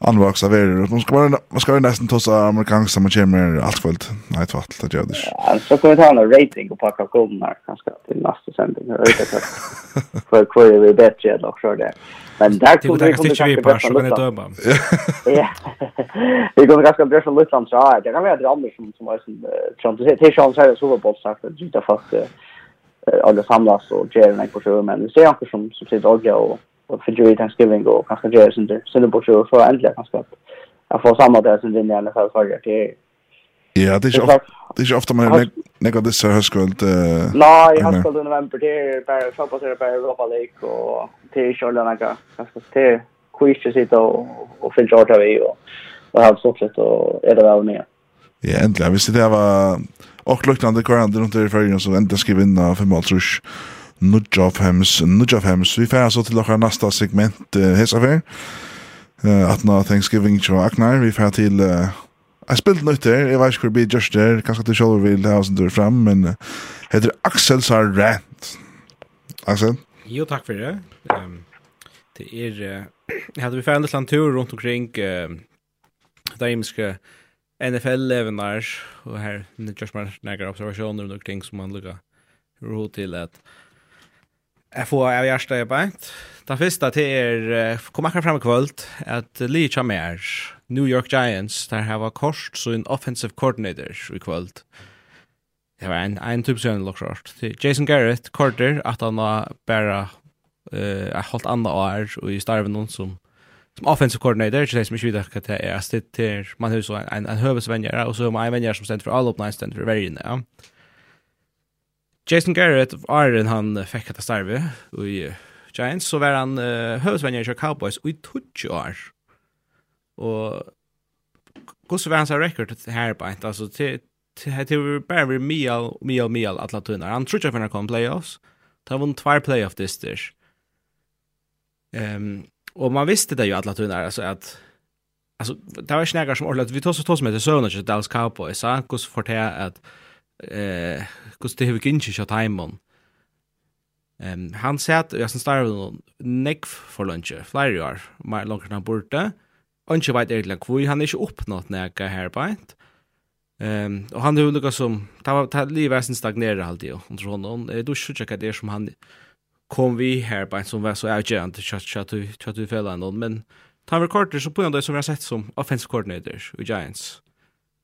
anvaks av er. Man ska vara man ska nästan tossa amerikansk som man kommer allt fullt. Nej tvärt det gör det. Ja, Så kan vi ta en rating och packa golden här kanske till nästa sändning. Jag vet inte. För kvar vi bättre än också det. Men där kommer vi kommer kanske bättre än döma. Ja. Vi kommer ganska bra så lite så här. Det kan vara det andra som som är som Trump säger till chans här så var bolt sagt att det fast alla samlas och ger en på sjö men det ser också som som sitter och och för jury Thanksgiving och kanske göra sin där. Så det borde ju få ändliga kanske att jag får samma där som den gärna för förra till. Ja, det är ju det är ju ofta man lägger det så här skuld. Nej, jag har skuld i november är bara så på sig bara Europa League och till några kanske till quiz sitta och och fylla Georgia vi och och ha så sett och är det väl med. Ja, äntligen. Visst det var och luktande kvar runt i färgen så äntligen ska vinna för mål tror jag. Nudge of Hems, Nudge of Hems. Vi fer så til dere neste segment uh, hesa fer. Uh, at nå Thanksgiving til Aknar. Vi færer til... Uh, jeg spilte nøyt der, jeg vet ikke hvor det blir just der. Kanskje du selv vil ha oss en tur frem, men uh, heter Axel Sarrant. Axel? Jo, takk for det. Um, det er... Uh, jeg hadde vi færer en liten tur rundt omkring uh, det imenske NFL-levenar, og her nødgjørs man nægger observasjoner rundt omkring som man lukker ro til at Jeg får av hjertet i beint. Den første til er, kom akkurat frem i kvöld, at Lee mer, New York Giants, der har var kort, så en offensive coordinator i kvöld. Det var en, en typ sønne lukkjort. Jason Garrett, Korter, at han har bare uh, er holdt andre år, og i starven noen som, som offensive coordinator, ikke det som ikke vet hva det er, stitt til, man har jo så en, en, en høvesvenjer, og så har man en venjer som stender for alle oppnå, en stender for vergene, ja. Jason Garrett av Arden han fikk hatt starve i Giants, så var han uh, høvdsvenner i Cowboys i 20 år. Og hvordan var hans rekord her på en, altså til Det var bare vi mial, mial, mial, atla tunnar. Han tror ikke at han kom playoffs. Det var en tvær playoff dyster. Um, og man visste det jo alla tunnar, Alltså att alltså det var snägar som ordlat vi tog så tog som heter Sönage Dallas Cowboys så kus för det att eh hur det har inte timon. Ehm han sa att jag som starvar neck för lunch flyr jag mer långt än borta. Anke vet egentligen hur han är uppnått näka här på ett. Ehm och han det lukar som ta var ta sen stagnerar alltid och tror hon Då skulle jag det som han kom vi här på som var så avgörande till chat du chat vi men ta Recorder korter så på ändå som jag sett som offensive coordinator i Giants.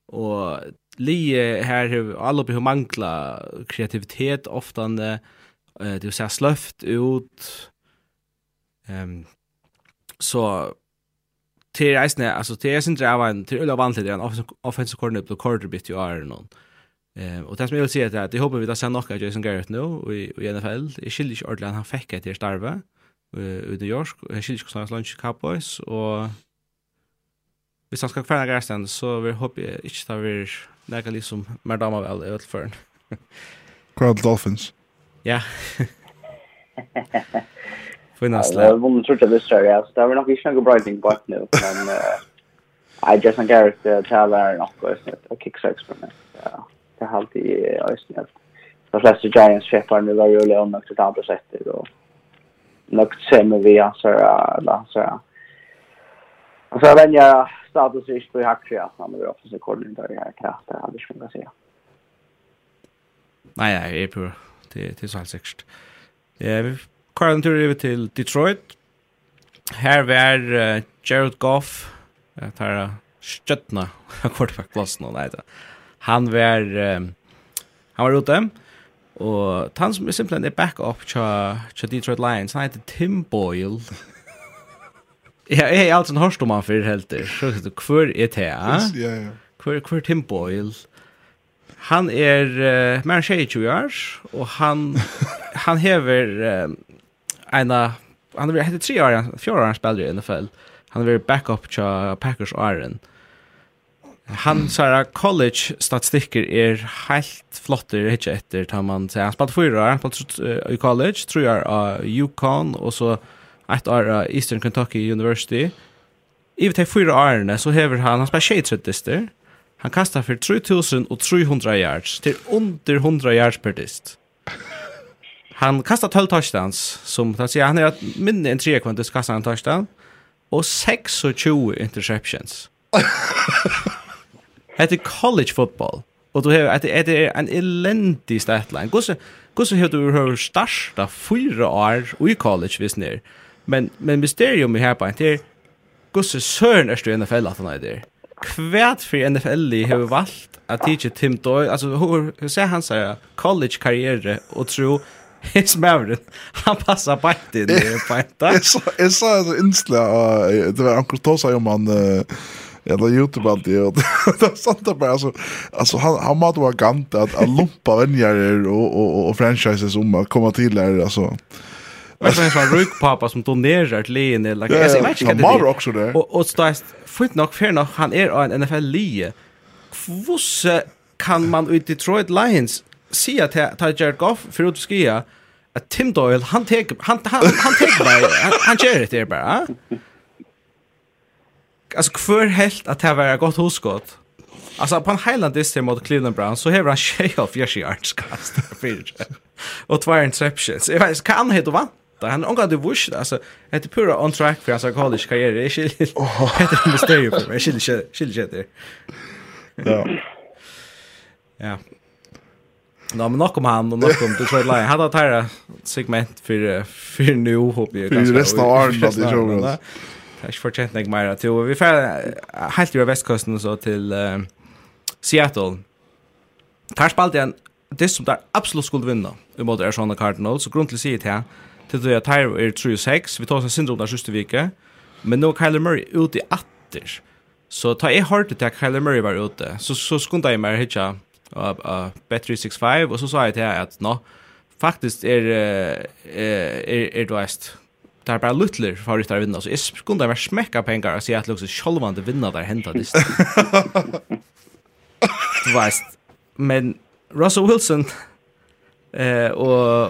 Och li her hur alla på hur mangla kreativitet ofta eh det så sløft ut ehm um, så till reisne alltså till är sin driva en til øyla till det er en offensive coordinator på quarter bit ju är noen. Eh och det som jag vill säga är att jag hoppas vi tar sen något av Jason Garrett nu i i NFL Det i Chili's ordentligt han fick ett till starva i New York. Chili's Cowboys och hvis han skal kvarna gärsten så vi hoppas jag ikke tar vi näka liksom mer damer vel i öllförn. Crowd Dolphins. Ja. Finnas det. Jag vill jeg det så ja. Så Det var nok ikke noe bra ting bort nu men I just think Garrett Taylor och något sånt. Och kicks experiment. Ja. Det er alltid jag snällt. De fleste Giants chefer nu var jo Leon och det andra sättet och något sämre vi ansar eller så Och så vänjer status ish på hackshia när vi också så kollar inte det här kraft det hade skulle säga. Nej, nej, det är på det det så helt säkert. Ja, vi kör en tur över till Detroit. Här var uh, Jared Goff att här stöttna quarterback-klassen och nej då. Han var um, han var ute och han som är simpelthen är backup till Detroit Lions. Han heter Tim Boyle. Ja, jeg har alltid hørt om han før helt det. Så vet du, hver er det? Ja, ja. Hver, hver Tim Boyle? Han er uh, mer enn 22 år, og han, han hever uh, en av, han har hette tre år, fjord år han spiller i NFL. Han har vært backup til Packers Aaron. Han sa at college-statistikker er helt flotter, ikke etter, tar man sier. Han spilte fyra år, han spilte uh, i college, tror jeg, av UConn, og så ett år av Eastern Kentucky University. I vet fyra årene så hever han, han spelar tjejtrettister. Han kastar för 3300 yards till under 100 yards per dist. Han kastar 12 touchdowns som han säger han är att minne en trekvantis kastar han touchdown och 26 interceptions. Hette college football. Och då har det är en elendig statline. Gosse gosse hur du har starta fyra år i college visst ner. Men men mysterium i här på inte så sörn är i NFL att han är där. Kvärt för NFL i har valt att teacha Tim Doyle alltså hur hur ser han så college karriär och tro His Maverick. Han passar på inte i det så inte. Jag sa det var Anker Tosa om han Jag la Youtube alltid och det satt där bara alltså alltså han han måste vara gant att lumpa vänner och och och franchises om att komma till där alltså Vet du en sånn som donerar till leien eller like, jeg vet ikke hva det är. også det. Och og så er fint nog, fair nog, han är en NFL-lie. Hvordan kan man ut Detroit Lions se att jeg Jared Goff för att skrive att Tim Doyle, han tar han, han, han tar bara, han, han gör det där bara. Alltså kvar helt att det var gott huskott. Alltså på en Highlandist till mot Cleveland Browns så har han tjej av Yoshi Arts kast. Och två interceptions. Jag vet, kan han heta vann? detta. Han ångar det vush alltså heter pura on track för hans college karriär. Det är ett mysterium för mig. Shit shit shit där. Ja. Ja. Nå, men nok om han, og nok om Detroit Lions. Han har tæra segment for, for nu, håper jeg. For resten av åren, det de tror oss. Det er ikke fortjent meg mer. Vi fer helt i vestkosten og så til uh, Seattle. Her spalte jeg en, det som der absolutt skulle vinne, i måte Arizona Cardinals, og grunn til å si det her, Til det at her er 3-6, vi tar oss en syndrom der siste vike, men nå er Kyler Murray ute i atter. Så ta jeg hørte til at Kyler Murray var ute, så, så skundet jeg meg hitja uh, uh, Bet365, og så sa jeg til jeg at nå, faktisk er, uh, er, er, er du eist, det er bare luttler for å vinna, så jeg skundet meg smekka penger og si at liksom er sjølvande vinna der hentet dist. du veist, men Russell Wilson Eh och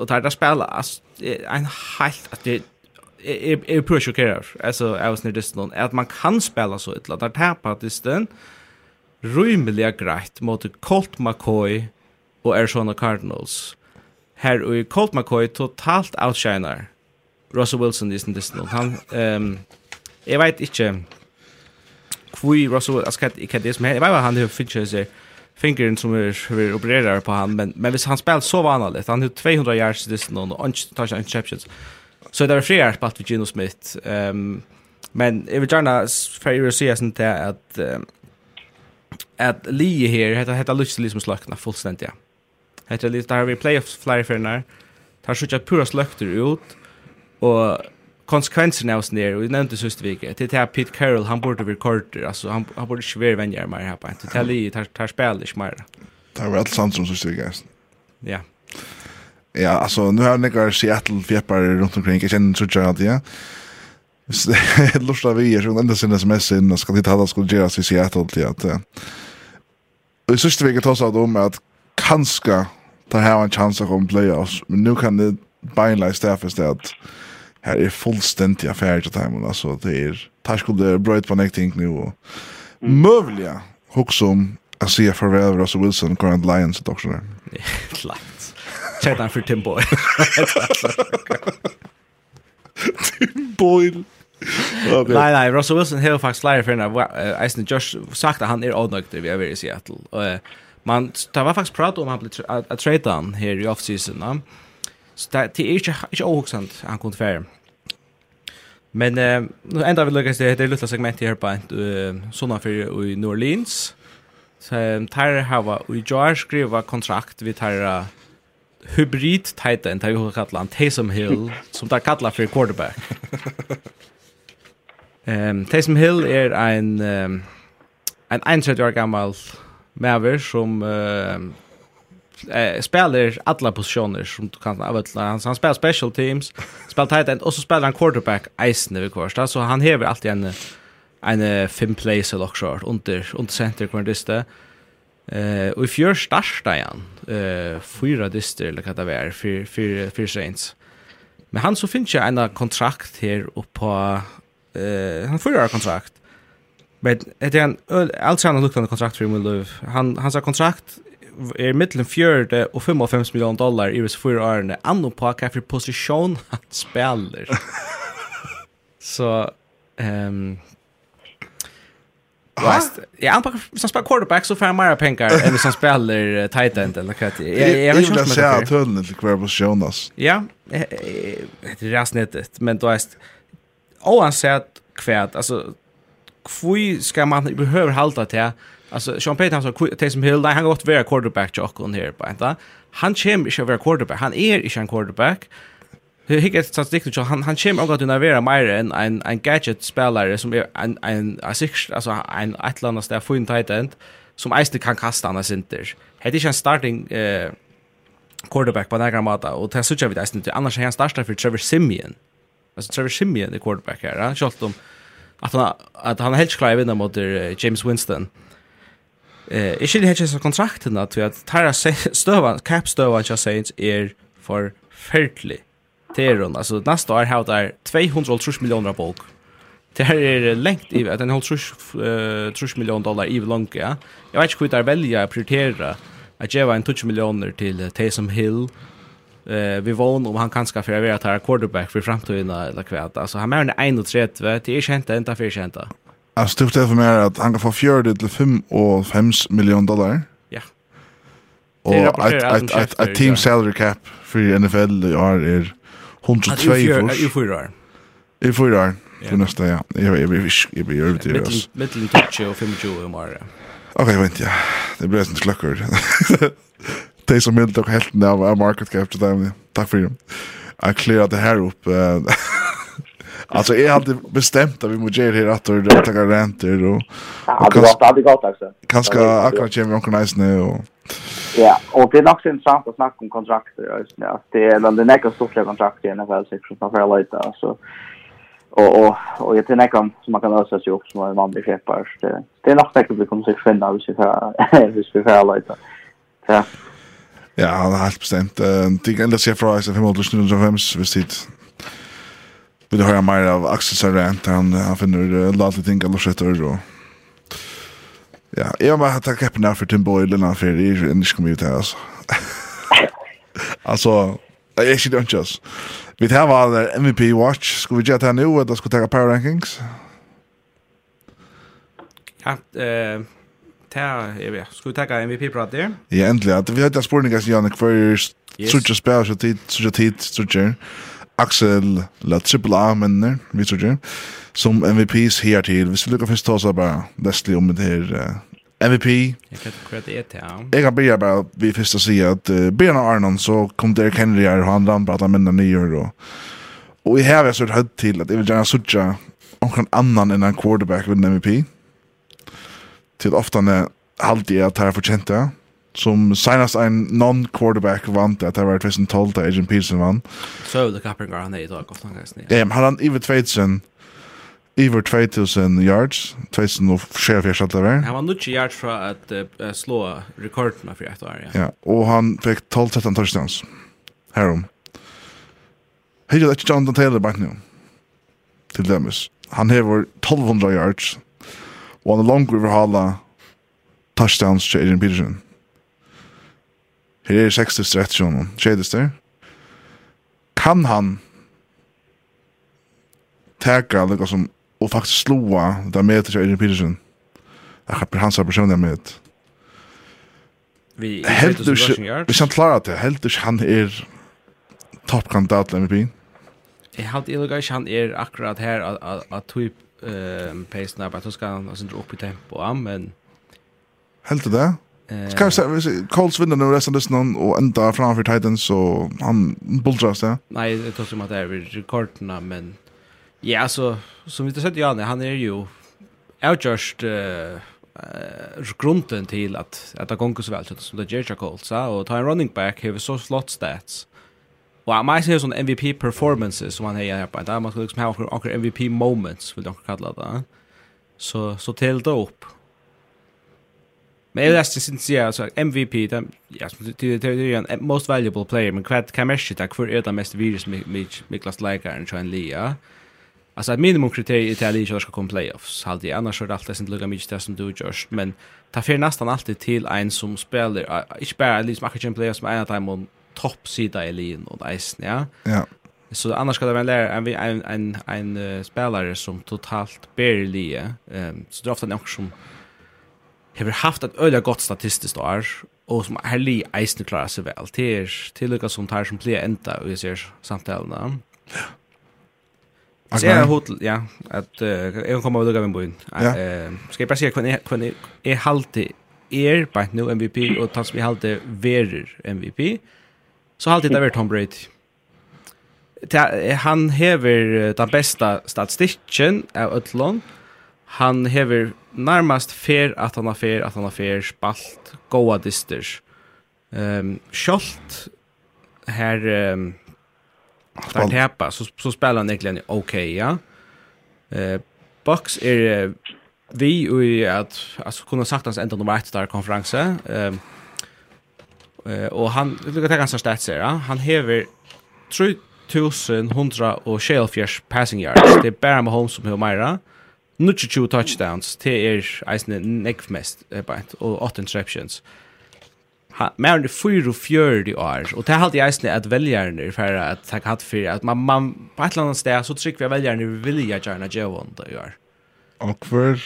och tar spela alltså en helt att det är är pretty sure alltså I was near this någon att man kan spela så illa där tappa att istället rymliga grejt mot Colt McCoy och Arizona Cardinals. Här och Colt McCoy totalt outshiner Russell Wilson i sin distan. Han ehm jag vet inte kvui Russell Wilson, jag vet det som jag vet vad han har finnes seg fingeren som er, er opererar på han men men hvis han spelar så vanligt han har 200 yards this no tar seg interceptions. Så det är fler på att Gino Smith ehm um, men jag vill gärna för er si sånt där at um, at Lee her, heter heter lyst Lee som slackna fullständigt ja heter Lee där vi playoffs flere för tar så pura sløkter ut och konsekvenserna av sån där och nämnde sist vecka till till Pete Carroll han borde vara korter alltså han han borde ju vara vänjer mer här på till Tali tar tar spel det mer. Det var allt sant som sist vecka. Ja. Ja, alltså nu har några Seattle fjäppar runt omkring. Jag känner så tjockt, ja. Lustar vi är så ända sin sms in och ska inte ha skulle göras i Seattle till att Och sista veckan tas av dem att kanske ta här en chans att komma playoffs. Men nu kan det beinleis det att här är fullständigt affär till timon alltså det är tar skulle bröt bright connecting nu och mm. mövliga också om att se farväl Russell Wilson Grand Lions och också där. Klart. Chatta för Tim Boy. Tim Boyle. Okay. nej, nei, Russell Wilson har faktisk flere for henne. Eisen Josh sagt at han er avnøkter vi er i Seattle. Og, man, det var faktisk prat om han ble at trade han her i offseason. Ja. Så det, det er ikke, ikke ohugsant han kunne fære. Men eh, nu enda vi lyckas det, det er lilla segment her på uh, sådana för i New Orleans. Så um, tar hava och jar skriva kontrakt vi tar uh, hybrid tight end, tar vi kallar han Taysom Hill, som tar kallar för quarterback. Ehm um, Taysom Hill er ein um, ein 31 år gammal maver som uh, eh, spelar alla positioner som du kan avutla. Han, han spelar special teams, spelar tight end, och så spelar han quarterback eisen vid kvarsta. Så han hever alltid en, en fem plays eller också under, under center kvartiste. Eh, och i fjör starta han eh, fyra dyster eller vad det är, för för för Saints. Men han så finns ju en kontrakt här och på eh han får kontrakt. Men det är en alltså han har luktat kontrakt för Emil Löv. Han hans kontrakt er mittlen 4 og 55 millioner dollar i visse fyra årene, anno på hva for posisjon han spiller. så, um, Fast, ja, han packar som spelar quarterback så får han mer pengar än som spelar uh, tight end eller vad det är. Jag vill inte säga att hörnen till kvar på Jonas. Ja, det är rasnettet, men då är oansett kvärt, alltså kvui ska man behöver halta till Alltså Sean Payton som Taysom Hill, nej, han har gått vara quarterback till Oakland här på inte. Han kommer inte vara quarterback. Han är inte en quarterback. Hur hickar ett statistik så han han kommer också kunna vara mer än en en gadget spelare som är en en alltså en Atlantas där fin tight end som Eisner kan kasta annars inte. Det är inte en starting eh quarterback på några måta och det söker vi det inte annars är han startar för Trevor Simeon. Alltså Trevor Simeon är quarterback här. Han skjuter om att han att han är helt klar vinner mot James Winston. Eh Eh, ikke det hekkes av kontrakten at Tara støva, cap-støva ikke Saints er forferdelig. Det Teron, hun, altså neste år har det 230 millioner folk. Det här är längt i, att den holdt 30 millioner dollar i långt ja. Jag vet inte hur det är välja att prioritera att ge en 20 millioner til Taysom Hill, Eh vi vån om han kan skaffa vara att vara quarterback för framtiden eller kvärt. Alltså han är en 31, det är känt inte ända för inte. Jag stod det för mer att han kan få fjörde till 5 och 5 miljoner dollar. Ja. Och ett ett ett team salary cap för NFL i år är 102 för. I fyra år. I fyra år. För nästa ja. Jag jag vill jag vill över till oss. Mittel touch och 25 och mer. Okej, vänta. Ja. Det blir sånt klackor. Det som inte helt när market cap till dem. Tack för det. Jag clear det här upp. Alltså är hade bestämt att vi måste göra det att det ta garanter och Ja, det var det gott också. Kanske akkurat kommer någon nice nu och Ja, och det är också intressant att snacka om kontrakter just nu. Att det är den där näka stora kontrakt i NFL sex som för alla lite så och och och jag tänker om som man kan lösa sig upp som en vanlig köpare. Det, det är nog säkert vi kommer sig finna hvis vi får hvis vi får alla lite. Ja. Ja, han har helt bestemt. Uh, det kan enda se fra 500 hvis det vill höra mer av Axel Sarant han han finner låt ting alla så där och Ja, jag har tagit upp när för Tim Boyle när för i en kommun alltså. Alltså jag är inte just. Vi har all MVP watch. Ska vi göra det nu eller ska vi ta power rankings? Ja, eh ta är vet. Ska vi ta MVP prat där? Ja, äntligen. Vi har tagit spårningar som Janne för så tjocka spel så tid så tid så tjocka. Axel La Triple A männer, vi tror ju, som MVPs här till. Vi skulle först ta oss bara Leslie om det här uh, MVP. Jag kan inte det är till. Jag kan börja bara vid första säga att uh, Björn Arnon så kom Derek Henry här och han rambrade att den nya och och i här har jag sett högt till att jag vill gärna sucha någon annan än en quarterback vid en MVP. Till ofta när halvt att här förtjänta. det som senast en non-quarterback vant at det var 2012 da Agent Peterson vann. Så det kapringar han er i dag. Ja, men han iver 2000 Iver 2000 yards, 2004 alt det var. Han var nutje yards fra at uh, slå rekordene for et år, ja. ja. Og han fikk 12-13 touchdowns herom. Hei, det er ikke Jonathan Taylor bare nå, til demes. Han hever 1200 yards, og han er langt over hala touchdowns til Adrian Peterson. Her er 60 rett sjån. Kjedes der. Kan han teka lukka som og faktisk slua det med til Eirin Petersen. Jeg har hans person med. Vi heldur ikke, hvis han klarer det, heldur ikke han er toppkandidat til MVP. Jeg heldur ikke ikke han er akkurat her at typ pace-nabba, så skal han opp i tempo, men... Heldur det? Så kanske Colts vinner nu resten av listan och ända framför Titans så han bultras det. Nej, det tar som att det är rekorderna men ja alltså som vi inte sett Janne, han är ju outjust eh uh, grunden till att att det går så väl som det Jerry Colts så och ta en running back har så slott stats. Och han måste ha sån MVP performances som han har här på. Där man ska liksom ha några MVP moments vill de kalla det. Så så till det upp Men jag läste sin säga så MVP där ja det det är en most valuable player men kvad kan mesh det för är det mest virus med Niklas Lager och Sean Lee. Alltså ett minimum kriterie att Lee ska komma playoffs. Halt det annars är det alltid inte lugga mycket det som du görs men ta för nästan alltid till en som spelar inte bara liksom matchen playoffs men en time topp sida i ligan och isen ja. Ja. Så annars ska det väl vara en lärare, en, en, en, uh, spelare som totalt barely ehm. Um, så det är ofta en som har haft ett öliga gott statistiskt år och som har li eisne klarar sig väl till till lika som tar som blir ända och vi ser samtalen. Så jag hotell ja att jag kommer att lugga min boin. Eh ska jag bara se kvar kvar är halte er på nu MVP och tas vi halte verer MVP. Så halte det var Tom Brady. Han hever den bästa statistikken av Ötlån. Han hever närmast fer att han har fer att han har fer spalt goa disters. Ehm um, Scholt här ehm um, där så så spelar han egentligen okej, okay, ja. Eh uh, Box är uh, vi och att alltså kunna sagt hans ända nummer 1 där konferensen. Ehm um, uh, och han lukar ta ganska stats här. Ja? Han häver 3100 og Shellfish passing yards. Det är bara Mahomes som har mera. 22 touchdowns, det er eisne nekv mest, og 8 interceptions. Mer enn 44 år, og det er alltid eisne at veljerne for at takk hatt for, at man, man på et eller annet sted, så trykker vi veljerne vilja gjerne gjevånd i år. Og hver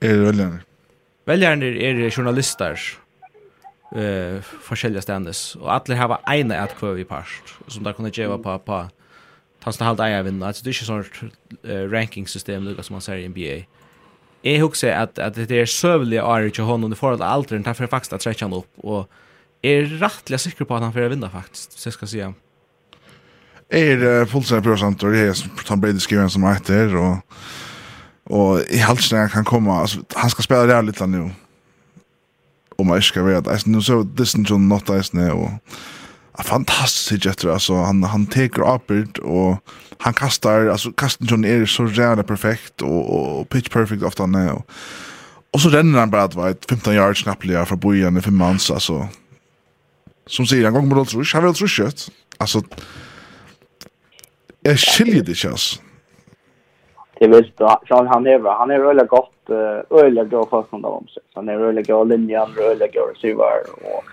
er veljerne? Veljerne er journalister, uh, forskjellige stendes, og alle har ene at kvar vi past som där kunde ge på, på han står halt eier vinna. Alltså det är ju sånt uh, rankingsystem lika som man ser i NBA. Jag huxar att att det är sövliga år till hon under får att allt den därför faktiskt att stretcha upp och är rättliga säker på att han får vinna faktiskt. Så ska jag säga. Är fullständigt prosent, og det er som Tom Brady skriver som heter och och i halsen kan komma alltså han ska spela det lite nu. Om man ska vara det. nu så distance not ice og... och fantastisk etter, alltså han han tar uppert och han kastar alltså kasten John är så jävla perfekt och, og, pitch perfect ofta nu. og, og så renner han bare, att var 15 yards knappliga fra bojan i fem mans alltså. Som sier, han gång med Rush, han vill Rush kött. Alltså jag skiljer det känns. Det är väl Charles han är han är väl gott öliga då fast om sig. Han är god linjen, öliga receiver och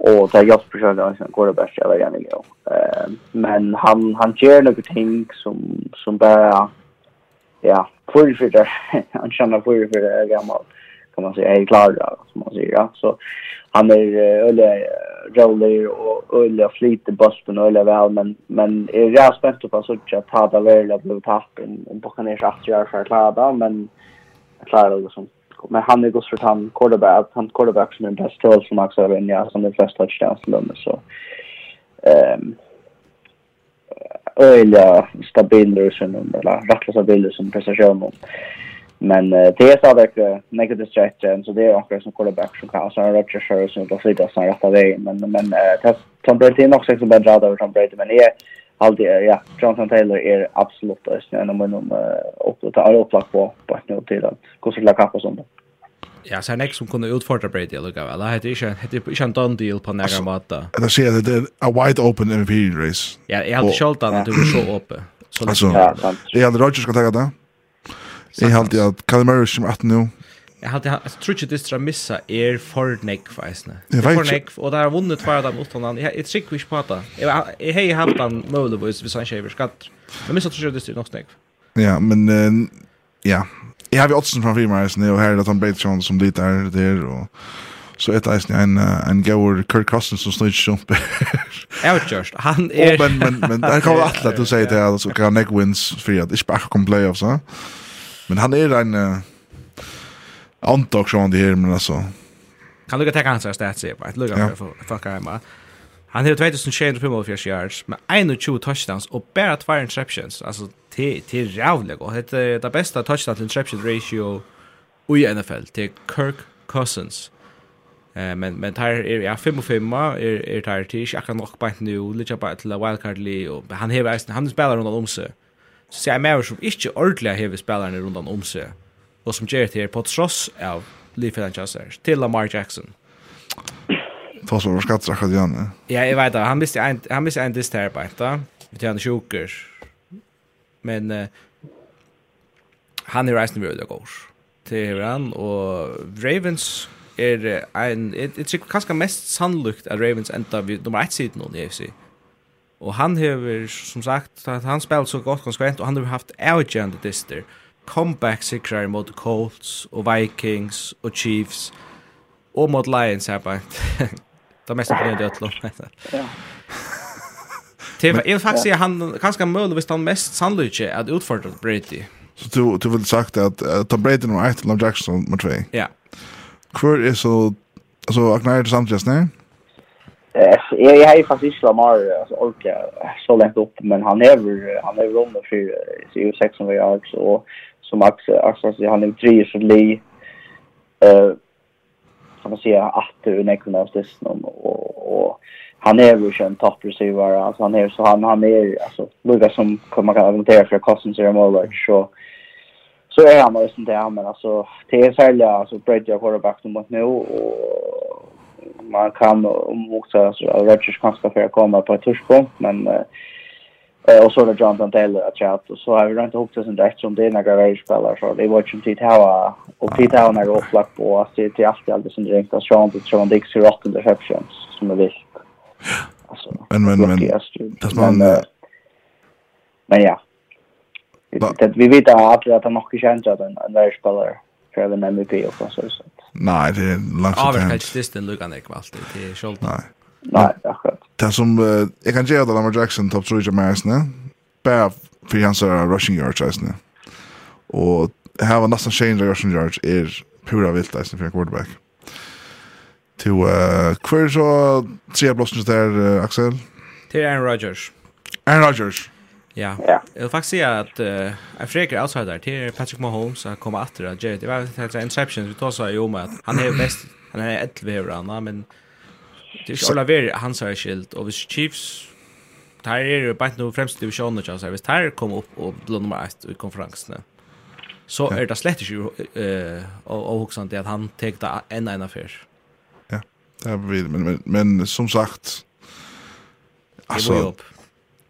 och där jag försöker alltså går det bästa jag gärna inte Eh, men han han gör några ting som som bara ja, för för det han känner för för det gammal kan man säga är klar då som man säger ja. Så han är öle roller och öle i bussen och öle väl men men är jag spänd på så att ta det väl att bli tappen och på kan jag säga att jag är klar där men det liksom men han är gott han quarterback han quarterback som är bäst roll som också är ja som är flest touchdowns och dem så ehm öliga stabil som eller rätt stabil som prestation men det är så verkligen negative stretch så det är också som quarterback som kan så Roger Sherry som då flyttar sig rätt av vägen men men Tom Brady är också så bra där Tom Brady men är Alltid, ja, Jonathan Taylor är absolut en av mina upplag tar upplag på på nu till att gå till kappa sånt. Ja, så er nästa som kunne utfordra Brady lucka väl. Det heter inte heter inte en done deal på några matta. Det at det er a wide open MVP race. Ja, jeg hadde hade skjutit at du så uppe. Så ja, sant. Det är Rodgers skal ta det. Jag hade att Calmer som er 18 nu Jag hade jeg tror inte det stra missa är för neck för isna. För Og det har vunnet tvær av dem utan åt honom. Jag tror vi spata. Jeg har haft han möjligtvis vid Sanchez skatt. Men missa tror jag det nok nog. Ja, men ja. Jeg har ju också från Freeman og her er det han Bates Jones som dit er der, og så ett isna en en goer Kirk Cousins som snøy ikke sjump. Jeg vet Outjust. Han er... men men men han kommer at du säger det alltså kan neck wins för att ich bara kom playoffs, va? Men han er en Uh, Antag som det här men alltså. Kan du ta hans stats här på? Lugga för fuck fucka a. Han har 2655 yards med 21 touchdowns och bara två interceptions. Alltså till till jävligt och det är det bästa touchdown till interception ratio i NFL till Kirk Cousins. Eh men men tar är ja 5 och 5 är är tar till jag kan nog bara nu lite bara till wildcard li och han har han spelar runt om sig. Så jag mer som inte ordentligt har spelare runt om sig og som gjør det her på tross av Lee Fitzgerald til Lamar Jackson. Fast var skattra akkurat igjen, Ja, jag vet det. Han miste en han visste en dist her på inte. Vi han sjuker. Men uh, han reisende ved å gå Till han og Ravens er en jeg tror kanskje mest sannolikt at Ravens enda vid nummer 1 sidan i AFC. Og han har som sagt han spelat så godt konsekvent og han har haft avgjørende dister. Mm comeback-sikrar mot Colts og Vikings og Chiefs og mot Lions her på Det mest på det Øtlund. Ja. Jeg vil faktisk si han kanskje muligvis han mest sannlykke at utfordret Brady. Så du, du vil sagt at uh, Tom Brady nummer 1, Lam Jackson nummer 2? Ja. Hvor er så, altså, akkurat samtidig, nei? Jag jag har faktiskt Lamar alltså orka så långt upp men han är han är runt för 600 yards och som Axel Axel så han är tre så li eh kan man säga att det är näkna av det och och han är ju en top receiver alltså han är så han han är alltså Lucas som kommer kan argumentera för Cousins är mål så så är han nästan där men alltså det är sälja alltså Brady quarterback mot nu och man kan motsa Rodgers kanske för att komma på ett touchpoint men uh, Eh och så där Jonathan Taylor att chat och så har vi rent ihop det sen direkt som det är några världspelare så det var ju inte tid här och tid här när det flack på att se till allt alldeles som direkt att Sean till Sean Dix i rotten interceptions som är visst. Alltså men men men det man men ja. Det vi vet att att han nog känns att en världspelare för en MVP och så så. Nej, det är långt. Avverkat distan luckan det kvalt. Det är skuld. Nej. Nej, akkurat. Det som, uh, jag kan säga att Lamar Jackson topp 3 i Jamaica, bara för hans rushing yards, alltså. Och här var nästan Shane rushing yards är pura vilt, alltså, för en quarterback. Till, uh, kvar så tre blåsningar där, uh, Axel? Till Aaron Rodgers. Aaron Rodgers. Ja. Jag vill faktiskt säga att uh, jag försöker outsider till Patrick Mahomes att komma efter att Jared. Det var en interception vi tog så här om att han är bäst. Han är 11 över men Det är Ola Ver han sa skilt och vis Chiefs tar er bara nu främst divisionen chans här. Vis tar kom upp och blir nummer 1 i konferensen. Så är det slett ju eh och och också att han tog det en en affär. Ja. Det blir men men, men som sagt alltså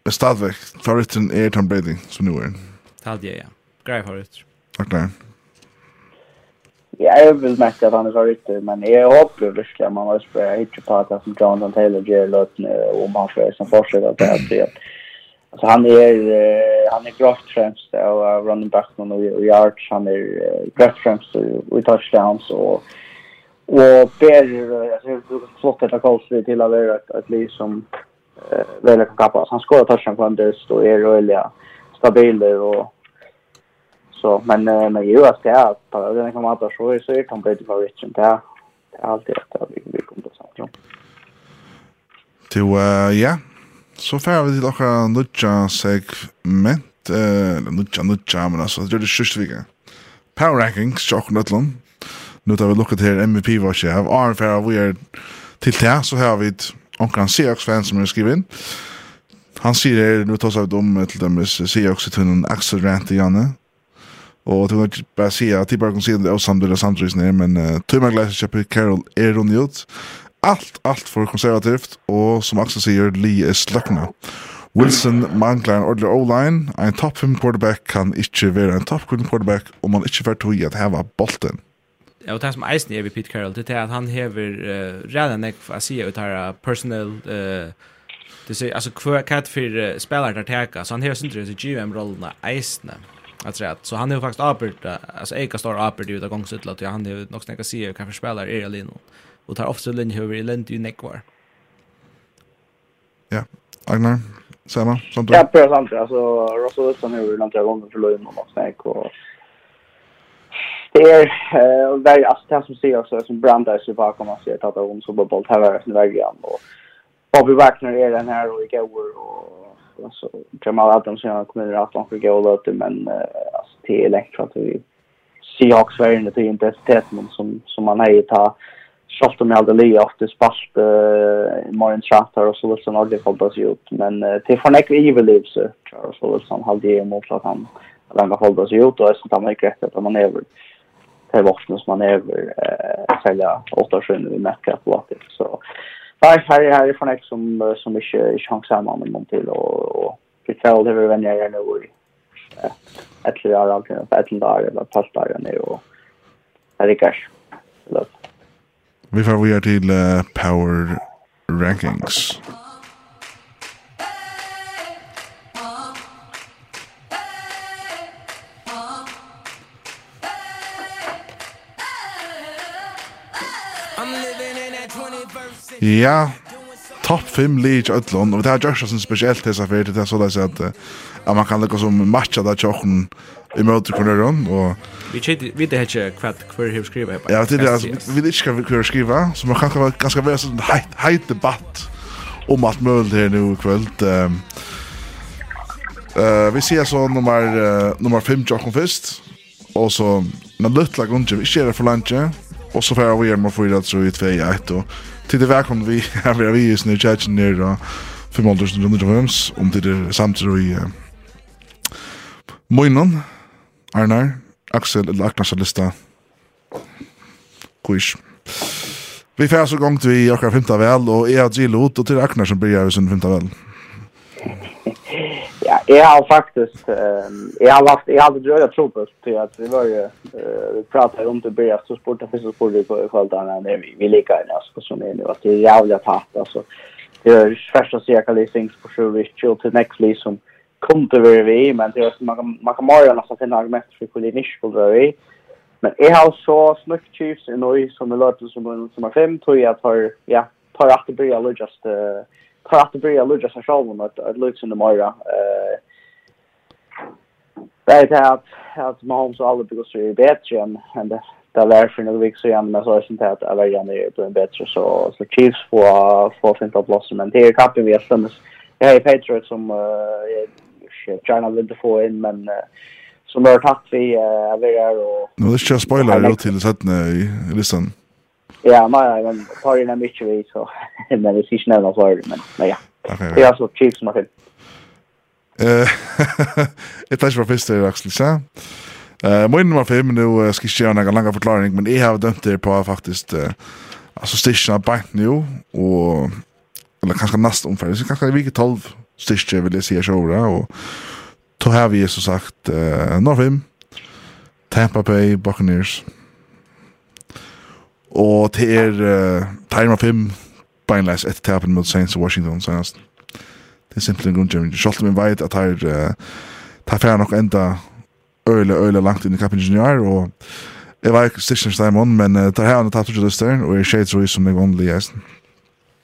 Men stadväck favoriten är Tom Brady, som nu er. Taldje, ja. Grej favorit. Takk, nei jag vill märka att han är riktig, men jag hoppas verkligen att man har spelat inte på att som Jonathan Taylor gör låten om han får som fortsätter att det är Alltså han är han är grovt främst och running back och yards han är grovt främst i touchdowns och och ber alltså flott att kallas vi till att vara ett liv som eh, väl kan kappa. Han skorar touchdown på en döst och är rörliga, stabila och Så men uh, men ju att det är på den kan man bara så så är komplett för rich där. Det är alltid att vi vi kommer att säga. Till ja. Så färd vi till några nutcha segment eh nutcha nutcha men alltså det är det sista veckan. Power rankings chock nutlon. Nu tar vi lucka till MVP vad jag har. Arn färd vi är till det så har vi ett onkan Seahawks fan som är skriven. Han sier her, nu tar seg om til dem, sier også til en Axel Rant i Janne, Og Och det bare si at de bare kan se det er samtidigt samtidig ner men uh, Tøyma Gleiser kjøper Carol er hun gjort. Alt, alt for konservativt og som Axel sier, Lee er slackna. Wilson manglar en ordentlig O-line. En top 5 quarterback kan ikke være en top 5 quarterback om man ikke får tog i at heva bolten. Ja, og det som eisen er ved Pete Carroll, det er at han hever uh, redan nek for å si ut her personal uh, det sier, altså hva er det for uh, spillere der teka, så han hever sindri i GM-rollene eisene. Alltså rätt. Så han är faktiskt apert alltså Eka står apert ut av gångsutlat och han är nog snäcka se hur kanske spelar är Lino. Och tar ofta linje över i Lent ju Neckvar. Ja. Agnar. Samma som du. Ja, precis sant. Alltså Russell Wilson är ju långt gånger för Lund och snack och det är eh väldigt alltså det som ser också som Brandeis i bakom oss att tar om så bara bolt här är sin väg igen och Bobby Wagner är den här och igår och alltså Jamal Adams jag kommer att han långt gå goal men alltså det är lätt att vi Seahawks var inne till intensiteten som som man är ta Schalt om jag hade lia ofta spalt uh, Morin Trattar och så Wilson har det oss ut. Men uh, till förnäck vi så tror jag så Wilson hade ju emot att han langa hållit oss ut och jag sånt han mycket rätt att man över till vuxna som man är över uh, sälja åtta skönor i Metcalf-låtet. Så Nej, här är det från ett som som inte chansar man med någon till och och förtäll det vem jag är nu och ett eller annat alltid, ett eller annat eller pass där nu och det är kanske. Vi får vi er til till power rankings. Ja, topp 5 lig i Ødlund, og det er Joshua som spesielt til seg for det er så det at, at man kan lukka som matcha da tjokken i møte kornøren, og... Vi vet ikke hva hver hver skriva her. Ja, det er altså, vi vet ikke hva hver skriva, så man kan ganske være sånn heit, heit debatt om alt mulig her nå i kveld. Uh, vi ser så nummer, uh, nummer 5 tjokken først, og så, men løtla gunnje, vi ikke er det for landje, og så får vi er med å få i det, så vi er 2-1, og Tid er velkommen vi her ved Avies nere tjatsen nere 5.000 rundt av høms om det er samtidig i Moinon Arnar Axel eller Aknasa lista. Kuish. Vi fær så gongt vi i akkurat femta vel og jeg har Gilo ut og til Agnar som blir jeg sin femta vel Ja, jag har faktiskt ehm jag har haft jag hade dröja tropet till att vi var ju eh pratade om det börja så sporta för så sporta på sköldarna när vi vi lika i nästa som är nu att det är jävla tatt alltså det är första cirka i things på sure vi chill till next lease som kom till vi vi men det är man kan man kan mara nästan finna argument för skulle ni skulle vara men jag har så snuck chiefs i noi som det låter som som är fem tror jag tar ja tar att det blir just eh tar att börja lugga sig själv om att att lugga under Mara. Eh Det är det att att Mahomes och alla bygger sig bättre än än det Det var för några veckor sedan men så är det inte att alla gärna är på en bättre så så Chiefs får får finta plats men det är kappen vi har stämmes. Jag är Patriots som jag gärna vill få in men som har tagit vi är och Nu är det spoila spoiler till sätt i listan. Ja, men tar in en mycket vi, så men det är inte någon för men men ja. Det är alltså chips som har fint. Eh. Ett flash profist är Axel så. Eh, min nummer 5 nu ska jag köra en lång förklaring men jag har dömt det på faktiskt eh alltså station bank nu och eller kanske nästa omfärd så kanske vi 12 station vill jag se sjora och då har vi så sagt eh nummer 5 Tampa Bay Buccaneers. Og til er uh, Timer 5 beinleis etter tapen mot Saints og Washington senast. Det er simpelthen grunngjøring. Sjolten min veit at her uh, tar færre nok enda øyla, øyla langt inn i kappen junior, og jeg var ikke styrkjens der men uh, tar her han tatt ut større, og jeg skjedd så i som jeg vanlig i eisen.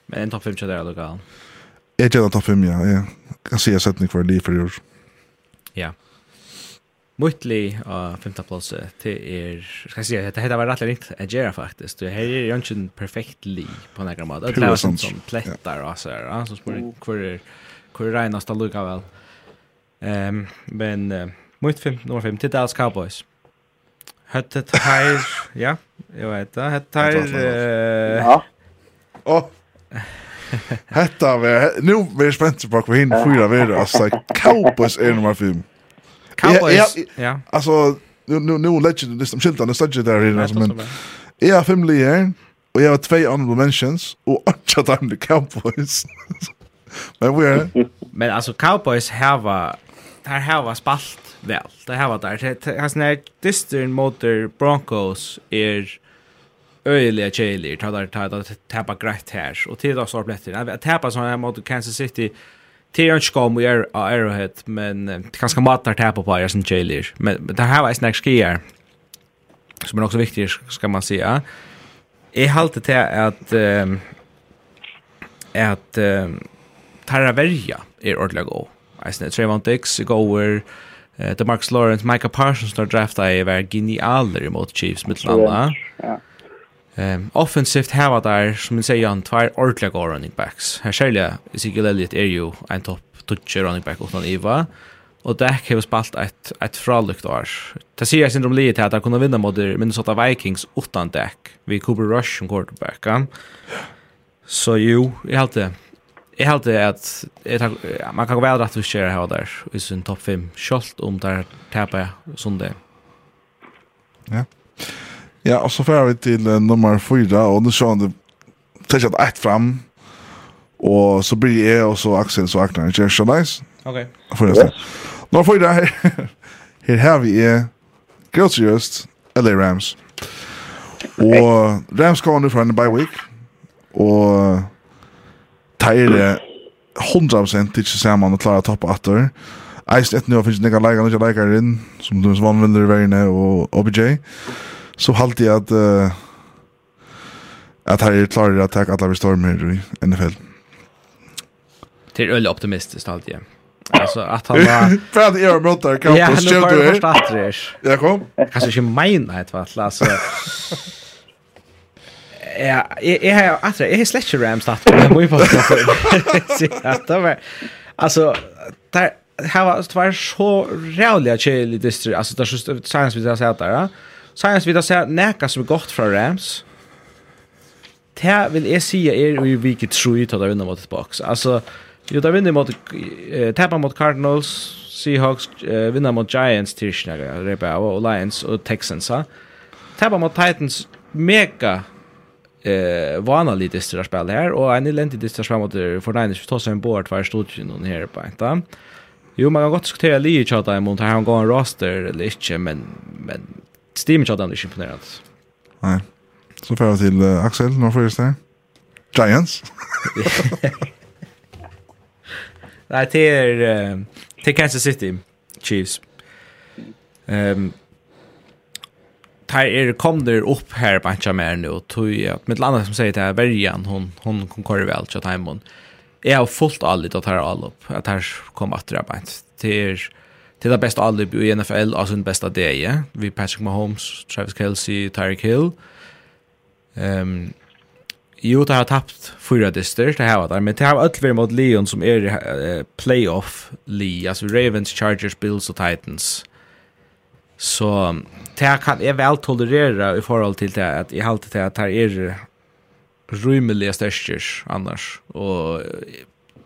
Men en topp 5 kjødder er lokal? Jeg kjødder topp 5, ja. Jeg kan si jeg setning for liv for i år. Ja. Yeah. Muttli av femta plåse till er, ska jag säga, det här var rätt likt att göra faktiskt. Det här är ju inte en perfekt li på några mat. Det är sånt som plättar och så här, så spår kvar kvar renast att lugga väl. Ehm, men uh, mitt fem nummer fem till Dallas Cowboys. Hade tær, ja, jag vet det, hade tær. Ja. Åh. Hetta, nu vi är spända på kvar hin fyra vidare. Alltså Cowboys er nummer 5. Cowboys. Ja. Ja. Alltså nu nu nu legend det som skiltarna stod där inne som men Ja, fem lier. Och jag har två honorable mentions, och åtta at I'm the Cowboys. Men vi är Men alltså Cowboys hava... Her hava spalt väl. Det hava der. Her sånn her, distern motor Broncos er øyeliga kjeilir, ta der ta ta tapa greit her, og til da står bletter. Jeg tapa sånn her mot Kansas City, Det är inte kom vi är Arrowhead men det kanske matar tappa på är som jailer. Men det här var snack skier. Som är också viktigt ska man säga. Jag halt till att ehm att ehm Taraverja är ordla go. Jag snä Trevon Dix where eh Marcus Lawrence, Micah Parsons när drafta är var genialer mot Chiefs mitt landa. Ja. Um, offensivt hava der, som vi sier, han tvær ordentlig går running backs. Her særlig, Ezekiel Elliott er jo en topp tutsi running back utan Iva, og Dak har spalt et, et fralukt år. Det sier jeg syndrom livet til at han kunne vinna mot Minnesota Vikings utan Dak, vi Cooper Rush som quarterback. Ja. Så jo, jeg halte det. Jeg halte at jeg tar, ja, man kan gå vel rett og skjere her og der i sin topp 5, selv om der tapet sundag. Ja. Ja, og så får vi til uh, nummer 4, og nu så han det tar ett fram, og så blir jeg og så Axel så Agnar, ikke så nice? Ok. For det. Nummer 4 her, her har vi er just, LA Rams. Og Rams går nu fra en bye week, og tar det 100% ikke sammen og klarer å toppe atter. Eist etter nå finnes det ikke leikere, ikke leikere inn, som du vann vinner i verden og OBJ. Og så halte jag att uh, att här är klarare att ta alla stormar i NFL. Det Till öl optimistiskt alltid. Altså at han var för att göra mot där kan på stöd du är. Ja kom. Kanske inte mena ett vart alltså. Ja, jag har alltså jag har släckt Rams start på mig på. Det var alltså där här var det var så rävliga chill i distri alltså där så science vi där så där. Science vi jeg si nekka som er gott fra Rams. Det vil jeg si er i vike 3 til å vinne mot et boks. Altså, jo, da vinner mot, uh, tapper mot Cardinals, Seahawks, uh, vinner mot Giants, Tirsnaga, Rebao, og Lions og Texans. Tapper mot Titans, mega eh vanlig distra spel här och en elendig distra spel mot för Niners för tossa en board för studien ju någon här på inte. Jo man kan gott diskutera lige chatta i mot har han gått en roster eller ikke, men men Steam chat han är imponerad. Nej. Så får jag till uh, Axel när får det. Giants. Nej, det är uh, till Kansas City Chiefs. Ehm um, tar er kom der upp här på Ancha mer nu tog jag med landet som säger det här Bergen hon hon kom kvar väl så tajmon. Jag har fullt allt att ta all upp att här kom att dra på. Det är till det bästa alibi i NFL alltså den bästa det ja vi Patrick Mahomes Travis Kelce Tyreek Hill ehm um, Jo, det har tappt fyra dyster, det har det, men det har öll mot Leon som är uh, playoff li, alltså Ravens, Chargers, Bills och Titans. Så det kan jag väl tolerera i förhåll till det att jag alltid til att det är rymliga störstjers annars. Och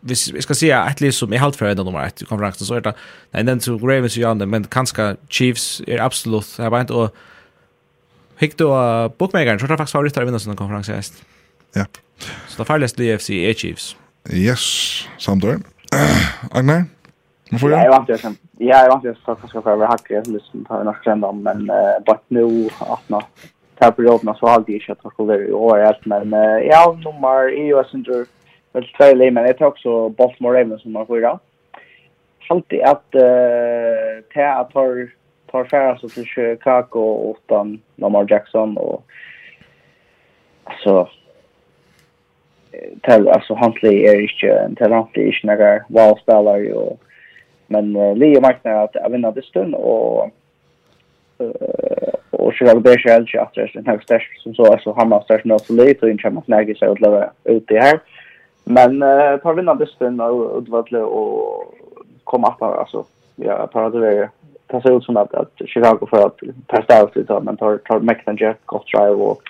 hvis jeg skal si et liv som jeg halvt for enda nummer ett i konferansen, så er det, nei, den til Ravens og Janne, men kanskje Chiefs er absolutt, jeg har beint å Hick då bookmakern tror det faktiskt favoritter ryttare vinner sån konferens häst. Ja. Så det farligaste i UFC är Chiefs. Yes, samt där. Agne. Man får jag. Jag vant jag sen. Ja, jag vant jag så ska jag vara hacka så ta en några skrända men but nu att nå tar på jobbna så har det ju kött och det är ju helt men ja nummer EU är väl två lej men det är också Baltimore Ravens som har fyra. Alltid att eh ta att tar tar färra så till Chicago utan Lamar Jackson och alltså tell alltså Huntley är inte en talentlig är några wow spelare och men uh, Lee Markner att jag vinner det stund och och så jag bärs jag alltså att det är en hög som så alltså han har störst med så lite och inte man snäger sig att leva ut det här. Men eh tar vinna besten och Uddevalla och komma upp alltså. Ja, tar det där. Det ser ut som att, att Chicago för att testa ut det men tar tar McNair gott drive och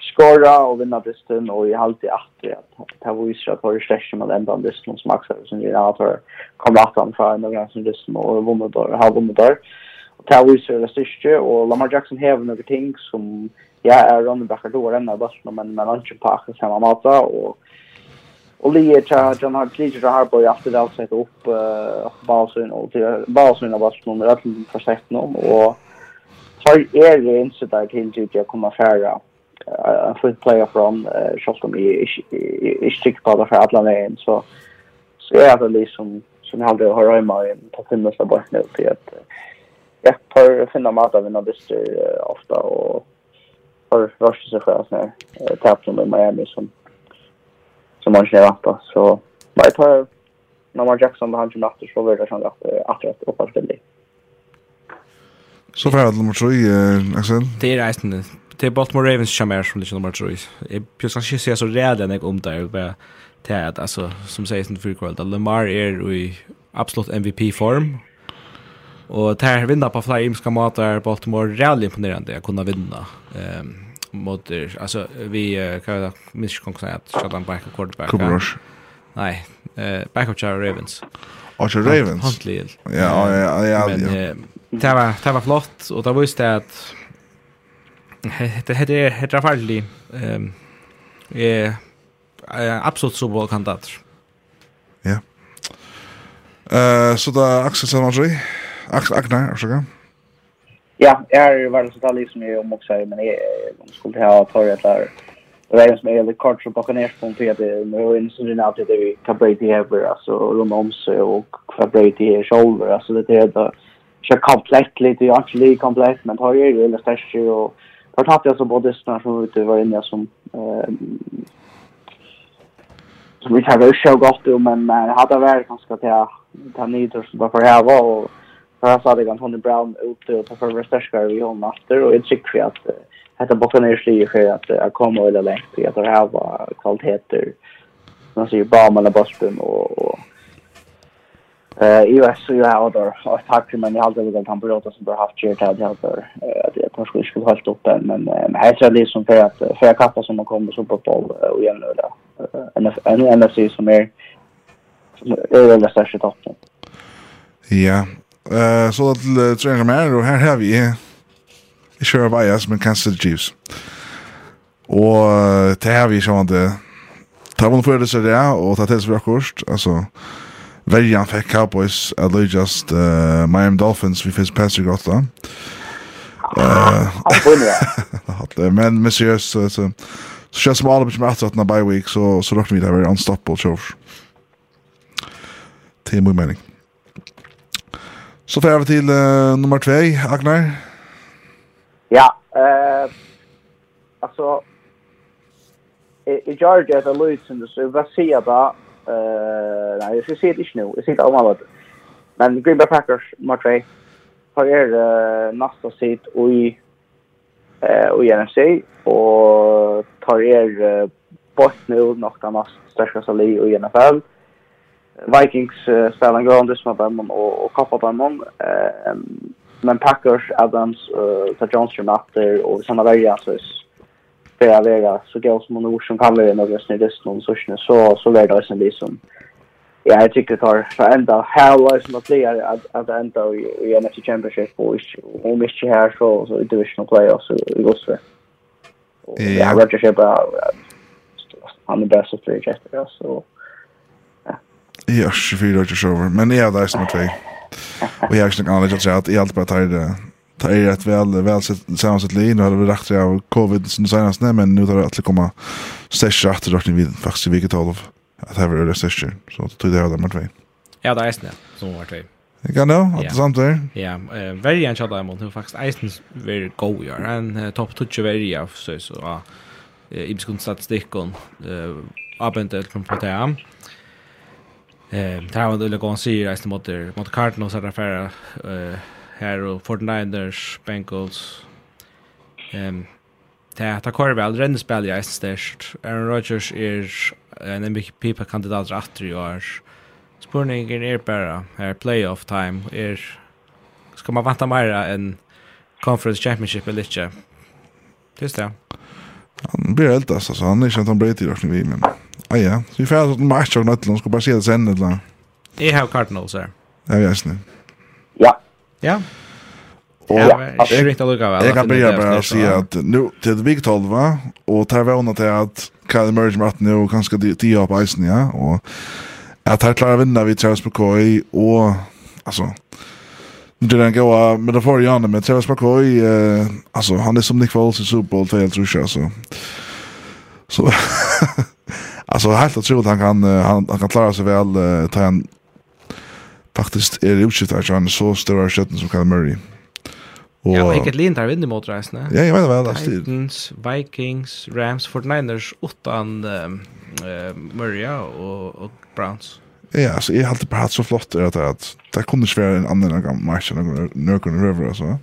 skora och vinna besten och i allt i att att det var ju så att det största med ända besten som Max som ju har tar komma upp han från några som just och vunnit då har vunnit där. Och det var ju så det största och Lamar Jackson har några ting som ja är running backar då ända där men men han inte packar samma mata och Och Lee tja John har klitcher så här på jag det alltså sett upp eh basen och till basen av vart nummer att för sett nu och har är det inte där till att jag kommer färra en full player från shot om i i stick på för alla vägen så så är det liksom som jag aldrig har röjma i på timmarna bara nu till att ja för finna mat av en ofta och har rörs sig själv oss när tävlar med Miami som som man känner att så vad tar Lamar Jackson han kommer natten så vidare som att att rätt och fast det. Så färd nummer 3 Axel. Det är resten. Det är Baltimore Ravens som är som det nummer 3. Jag just kanske ser så rädd redan jag om där bara till att alltså som sägs inte för Lamar är i absolut MVP form Och det här vinner på flera imska matar Baltimore är rejält imponerande att kunna vinna. Ehm mot alltså vi kan jag minns konkret att skjuta en back quarterback. Cooper Rush. Nej, eh backup of Ravens. Og til Ravens. Huntley. Ja, ja, ja. Men det var det var flott och det var just det att det hade det hade fallit ehm eh absolut så bra kandidat. Ja. Eh så da, Axel Samadri. Axel Agnar, ursäkta. Ja, jag är väl så talig som jag om också, men jag skulle ha tagit där. Det är som är lite kort så bakom ner från det nu är det sån att det vi kan bryta över alltså runt om sig och fabrika i shoulder alltså det är det så komplett lite jag actually komplett men har ju det starkt och har tagit jag så både snart som ute var inne som eh som vi har väl så gott men hade väl kanske att ta tar så bara för här var och för jag sa det kan Tony Brown ute och ta för resterskar vi hon master och jag tycker att detta bakom är sly för att jag kommer eller längt jag tror här var kvaliteter. Man ser ju bara mellan Boston och och eh US så jag har då har tack men jag hade väl kan prata som bara haft kört här jag för att jag kanske skulle hållt upp den men jag tror det är som för att för jag kappa som kommer så på boll och igen nu då. En en NFC som är är väl nästan toppen. Ja, Eh så til uh, trenger mer, og her har vi ikke kjører bias, med Kansas Chiefs. Og uh, det har vi sånn det tar man på det så det, og tar til seg akkurat, altså Verjan fikk Cowboys, at løy just uh, Miami Dolphins, vi finnes Patrick Rotta. Uh, men men seriøst, så, så, så kjøres som alle med etter at den er bye week, så, så råkner vi det å unstoppable, tror jeg. Til min mening. Så får vi till uh, nummer 2, Agnar. Ja, eh alltså i Georgia där Lutzen så vad säger jag då? Eh nej, jag ska se det nu. Jag ser det om allt. Men Green Bay Packers nummer match har er uh, nästa sit och i eh och i NFC och tar er uh, bort nu något annat största sali i NFL. Eh Vikings uh, spelar en grön dyst med dem och, och kappar dem. Eh, men Packers, Adams, uh, Sir Johnson efter och samma värja så är det vägar. Så går som någon som kan vara några snedest någon sorts så så där det sen liksom. Ja, jag tycker det tar för ända här var som att bli att att ända i en match championship och och mycket här så så i divisional playoffs så det går så. Ja, Roger Shepard han är bäst att det är så Jeg er 24 år til men jeg er der som er tvei. Och jag er inte noen annen, jeg tror at jeg alltid bare tar det tar er rätt väl väl samman sitt liv. Nu har vi lagt sig av covid sen senast nej men nu tar det att komma stäsch rätt rakt in vid faktiskt i vilket håll av att var det stäsch så tog det där med två. Ja, det är snä som var två. Jag kan då att det samt där. Ja, very en shot diamond nu faktiskt eisen very go you are and topp touch very av så så i beskund statistikon eh abendel kom på det. Eh, det här var en dålig gång syra i mot mot Cardinals att affära eh här och 49ers, Bengals. Ehm det här kvar väl rennes spel jag störst. Aaron Rodgers är en MVP kandidat åter i år. Spurningen er bara här playoff time är ska man vänta mer än conference championship eller inte. Just det. Han blir helt alltså så han är inte han blir i rakt vi men. Ah ja, så vi får att match och nåt ska bara se det sen eller. Jeg har Cardinals här. Ja, jag snä. Ja. Ja. Och jag är inte lugg av. Jag kan börja bara säga att nu till det big 12 va och tar vi undan till att Kyle Murray med att nu ganska tio på isen ja och att här klarar vinna vi Travis McCoy och alltså Det är en goa det för Janne med Travis McCoy, eh, alltså han är som Nick Foles i Super Bowl 2, tror jag, så. Så, alltså helt otroligt, han kan, han, han kan klara sig väl, eh, ta en, faktiskt är det utskift här, så han är så stora skjuten som Kyle Murray. Och, ja, och vilket lin där vinner mot resten. Ja, jag vet väl. Titans, Vikings, Rams, 49ers, åttan uh, Murray och, och Browns. Ja, alltså jag har alltid pratat så flott att att det kunde svära en annan gång match någon någon river alltså.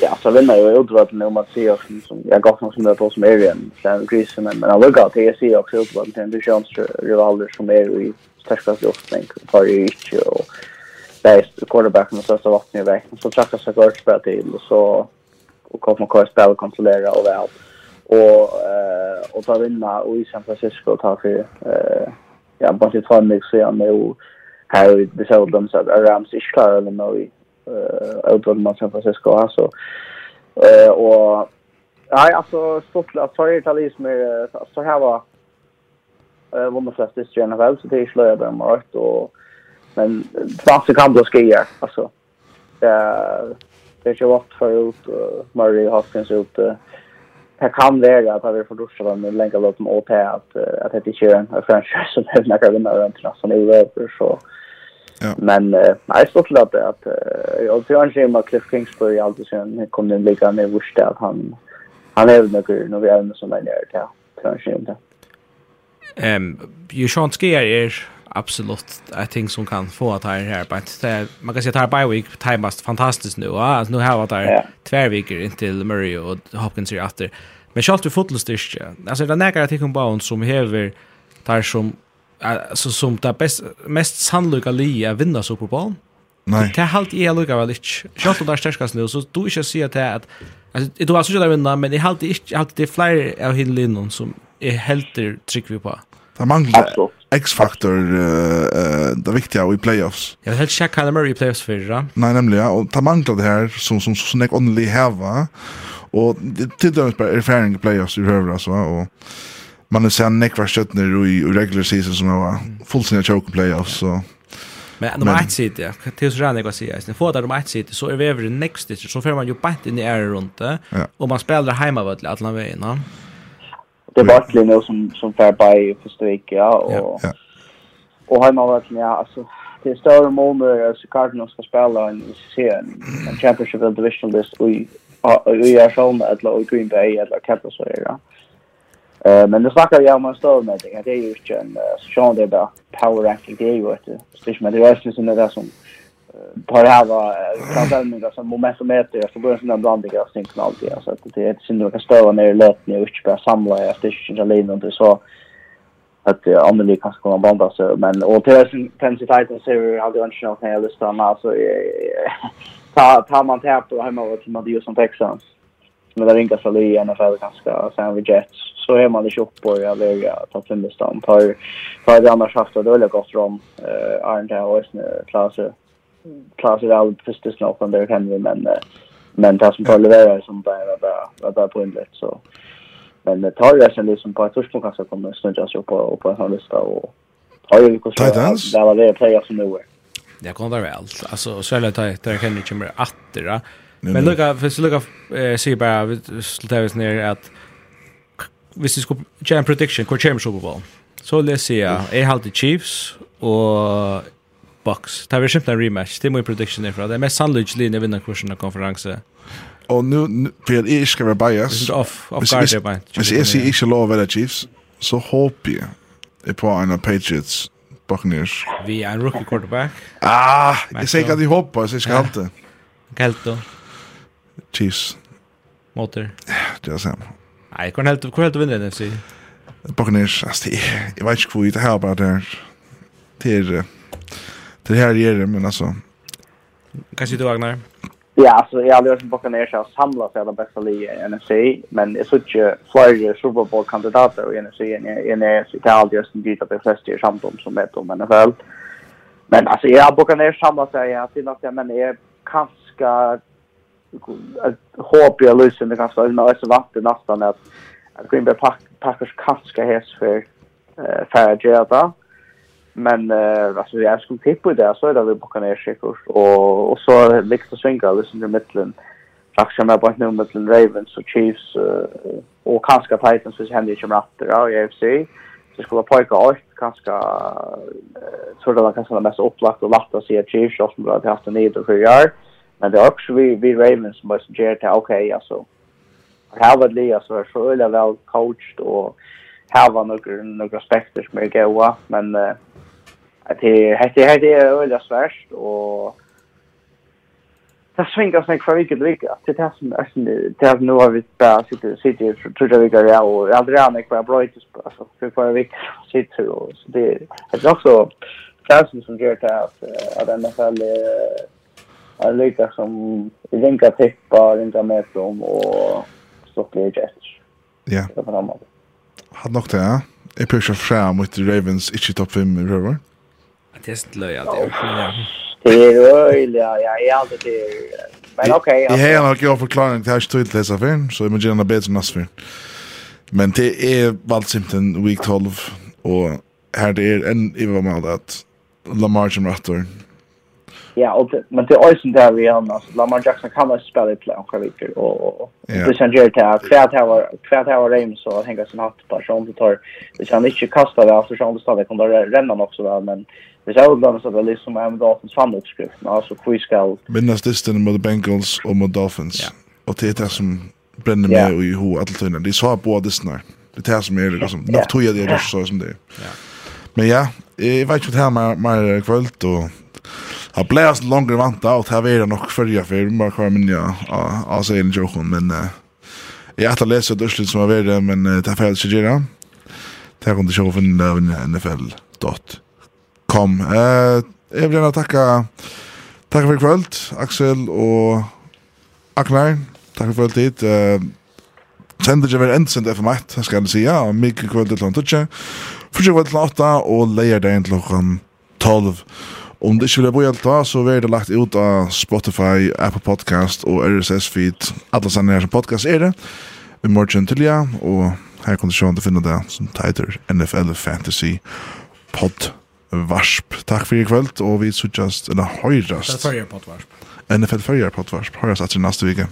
Ja, så vinner jag utvart nu man ser som jag går någon som där på som är igen. Sen grisen men jag vill gå till att se också utvart den det känns rivaler som är i starkast uppstäng för ju inte och där quarterbacken och så så vattnet i vägen så trackar sig kort spel till och så och kommer kvar spel och kontrollera och väl. Och eh och ta vinna och i San Francisco ta för eh ja, bara till två mig så jag nu här det så de så att Rams är klara eller nu eh utan man San Francisco alltså. Eh och nej alltså stort att ta det talis med så här var eh vunnit flest i NFL så det är slöja dem rätt och men två kan då skier alltså. Eh det är ju vart för ut Murray Hopkins ut det kan vara att vi får för duschar men länge låt dem åt att att det inte är en franchise som är några vinnare runt klassen i över så Ja. Men eh jag stod till att att jag tror han ser Cliff Kingsbury alltid sen kom den lika med vurst att han han är nog nog vi är med som där ja. Tror han ser det. Ehm ju chans ger är absolut I think som kan få att här här på det man kan säga att här by week timast fantastiskt nu. Ja, alltså nu har vi där två veckor intill Murray och Hopkins är efter. Men sjalt vi fotbollsstyrke. Alltså det näkar att det kommer som hever tar som alltså som det bäst mest sannolika li att vinna Super Bowl. Nej. Det halt är lugga väl inte. Sjalt om det stärkas nu så du inte ser att att alltså du har så där vinna men det halt inte halt det fler av hinlin som är helt tryck vi på. Det manglar X-faktor uh, det viktiga i playoffs. Jag vill helt checka Kyler Murray i playoffs förra. Nej, nämligen. Ja. Och det manglar det här som, som, som, som jag åndelig häva. Och till döms bara erfaring playoffs i över alltså och man har sen nekvar stöttner i regular season som var fullständigt choke playoffs så Men de har sitter, sitt, ja. Till så rannig att säga. När får de ett sitter så är vi över next stitch så får man ju bant in i är runt det. Och man spelar hemma vart alla vägen. Det är verkligen något som som fair by för streak, ja, och ja. och hemma vart ja, alltså det är större månader så Cardinals ska spela en serien, en championship eller division list och i Arizona eller i Green Bay eller Cowboys så ja. Eh men det snackar jag om en stund med det. Det är ju inte en så det där bara power ranking det är ju att det men det är ju såna där som bara hava kanske som momentum heter jag så börjar såna blandiga synken alltid så att det är synd att stå ner i löpning och inte bara samla jag stitchen alene och det så att det Anneli kanske kommer banda så men och till sin Tennessee Titans ser vi hade jag inte någon kan jag lyssna alltså ta ta man tap då hemma mot Madrid som Texans. Men där ringar väl i NFL ganska sen vi Jets. Så är man i shop på jag lägger ta Thunderstorm tar tar det andra schaftet och det lägger oss rom eh Arne och Osne klasser klasser all första snart där kan vi men men det som tar levererar som bara bara bara på inlet så. Men det tar ju sen liksom på ett tidspunkt kanske kommer snurra sig på på en lista och har ju kosta det var det playoffs är. Det kan vara väl. Alltså så är det att det kan inte mer attera. Men lucka för så lucka eh se bara vi skulle ta ner att hvis vi skulle göra en prediction kvar champions Super Bowl. Så let's see. Jag halt Chiefs och Bucks. Det är simpelt en rematch. Det är min prediction ifrån. Det är mest sannolikt linje vinner kursen av konferensen. Och nu för jag är ska vara bias. är Off off guard där. Men jag ser inte lov av Chiefs så hoppas jag på en av Patriots Buccaneers. Vi är en rookie quarterback. Ah, jeg sier ikke at jeg håper, hoppas jag ska inte. Helt Kelto. Chiefs. Motor. Det er samme. Nej, kan helt kan helt vinna den FC. Buccaneers, alltså jeg vet ikke hvor det här bara där. Till till her gjør det men altså. Kanske du Agnar. Ja, alltså jag har lösen ner kan ersa samla sig alla bästa li i NFC, men jag såg ju flera Super Bowl-kandidater i NFC i NFC, så jag har aldrig just dit att det flesta är samtidigt som vet om NFL. Men alltså jag har bokat ner samla sig, jag finner att jag men är ganska hoppiga lösen, det ganska öppna ösa vatten nästan att Green Bay Packers kanske häst för färdiga det. Men eh alltså jag skulle tippa det så är det vi bara kan säkert och och så Victor Svinga liksom i mitten. Faktiskt med bara nu mitten Ravens och Chiefs eh och kanske Titans så händer ju som ratter ja i AFC. Så skulle jag pojka allt kanske så där kanske det mest upplagt och lätt att se Chiefs och som har haft en nid för för Men det är också vi vi Ravens som måste ge till okej alltså. Harvard Lee alltså så öliga väl coached och hava nokkur nokkur aspekter som er goa, men uh, at det hette hette er øyla sværst og det svingar seg fra viket til viket. Det er det som det er nu har vi bare sitter sitter for tror jeg vi ja og aldri er nok bare brøyt altså for hver vik sitter og så det er også klassen som gjør det at at NFL er lika som ringa tippa, ringa metrum og stopp jets. Ja. Det er på Hatt nok det, ja. Jeg prøver ikke fra mot Ravens, ikke topp 5 i røver. Det er slik løy, ja. Det er løy, ja. Jeg er alltid til... Men ok, ja. Jeg har nok jo forklaring til jeg ikke tog til disse affæren, så jeg må gjerne bedre enn Asfer. Men det er valgt simpelthen week 12, og her det er en i hva med at Lamar som rattor, Ja, och det, men det är ju sånt där vi har alltså Lamar Jackson kan väl spela i play och vilket och och det sen gör det här kvärt här var kvärt här var Rams så att hänga sin hatt på som det tar det kan inte kasta det alltså så det står det kommer ränna också där men det är ju så annat det liksom är med Dolphins framåtskrift alltså quiz ska vinna listan mot Bengals og mot Dolphins. Ja. og det er det som brenner mig yeah. i hur allt tiden. Det så båda snar. Det här som er, liksom nok tog jeg det är så som det. er. Ja. Men ja, jeg vet ikke inte hur mer mer kvällt og har blæst längre vanta og det här är nog förra för man kvar men ja alltså en joke men jag har läst det slut som har varit men det här fel sig Tack om du kör för nfl.com. Eh, jag vil gjerne takka tacka för kvöld Axel og Aknar. Tack kvöld tid Eh, Sender ikke være endsendt FM1, skal jeg si, ja, og mye kvöld til han tutsi. Første kvöld til 8, og leier deg inn til klokken 12. Om det ikke vil bo helt da, så er det lagt ut av Spotify, Apple Podcast og RSS-feed. Alle sammen her som podcast er det. Vi morgen til ja, og her kan du se om du finner det som tighter NFL Fantasy Pod Varsp. Takk for i kveld, og vi suttjast, eller høyrast. NFL Førjar Pod Varsp. NFL Førjar Pod Varsp. Høyrast etter neste vike.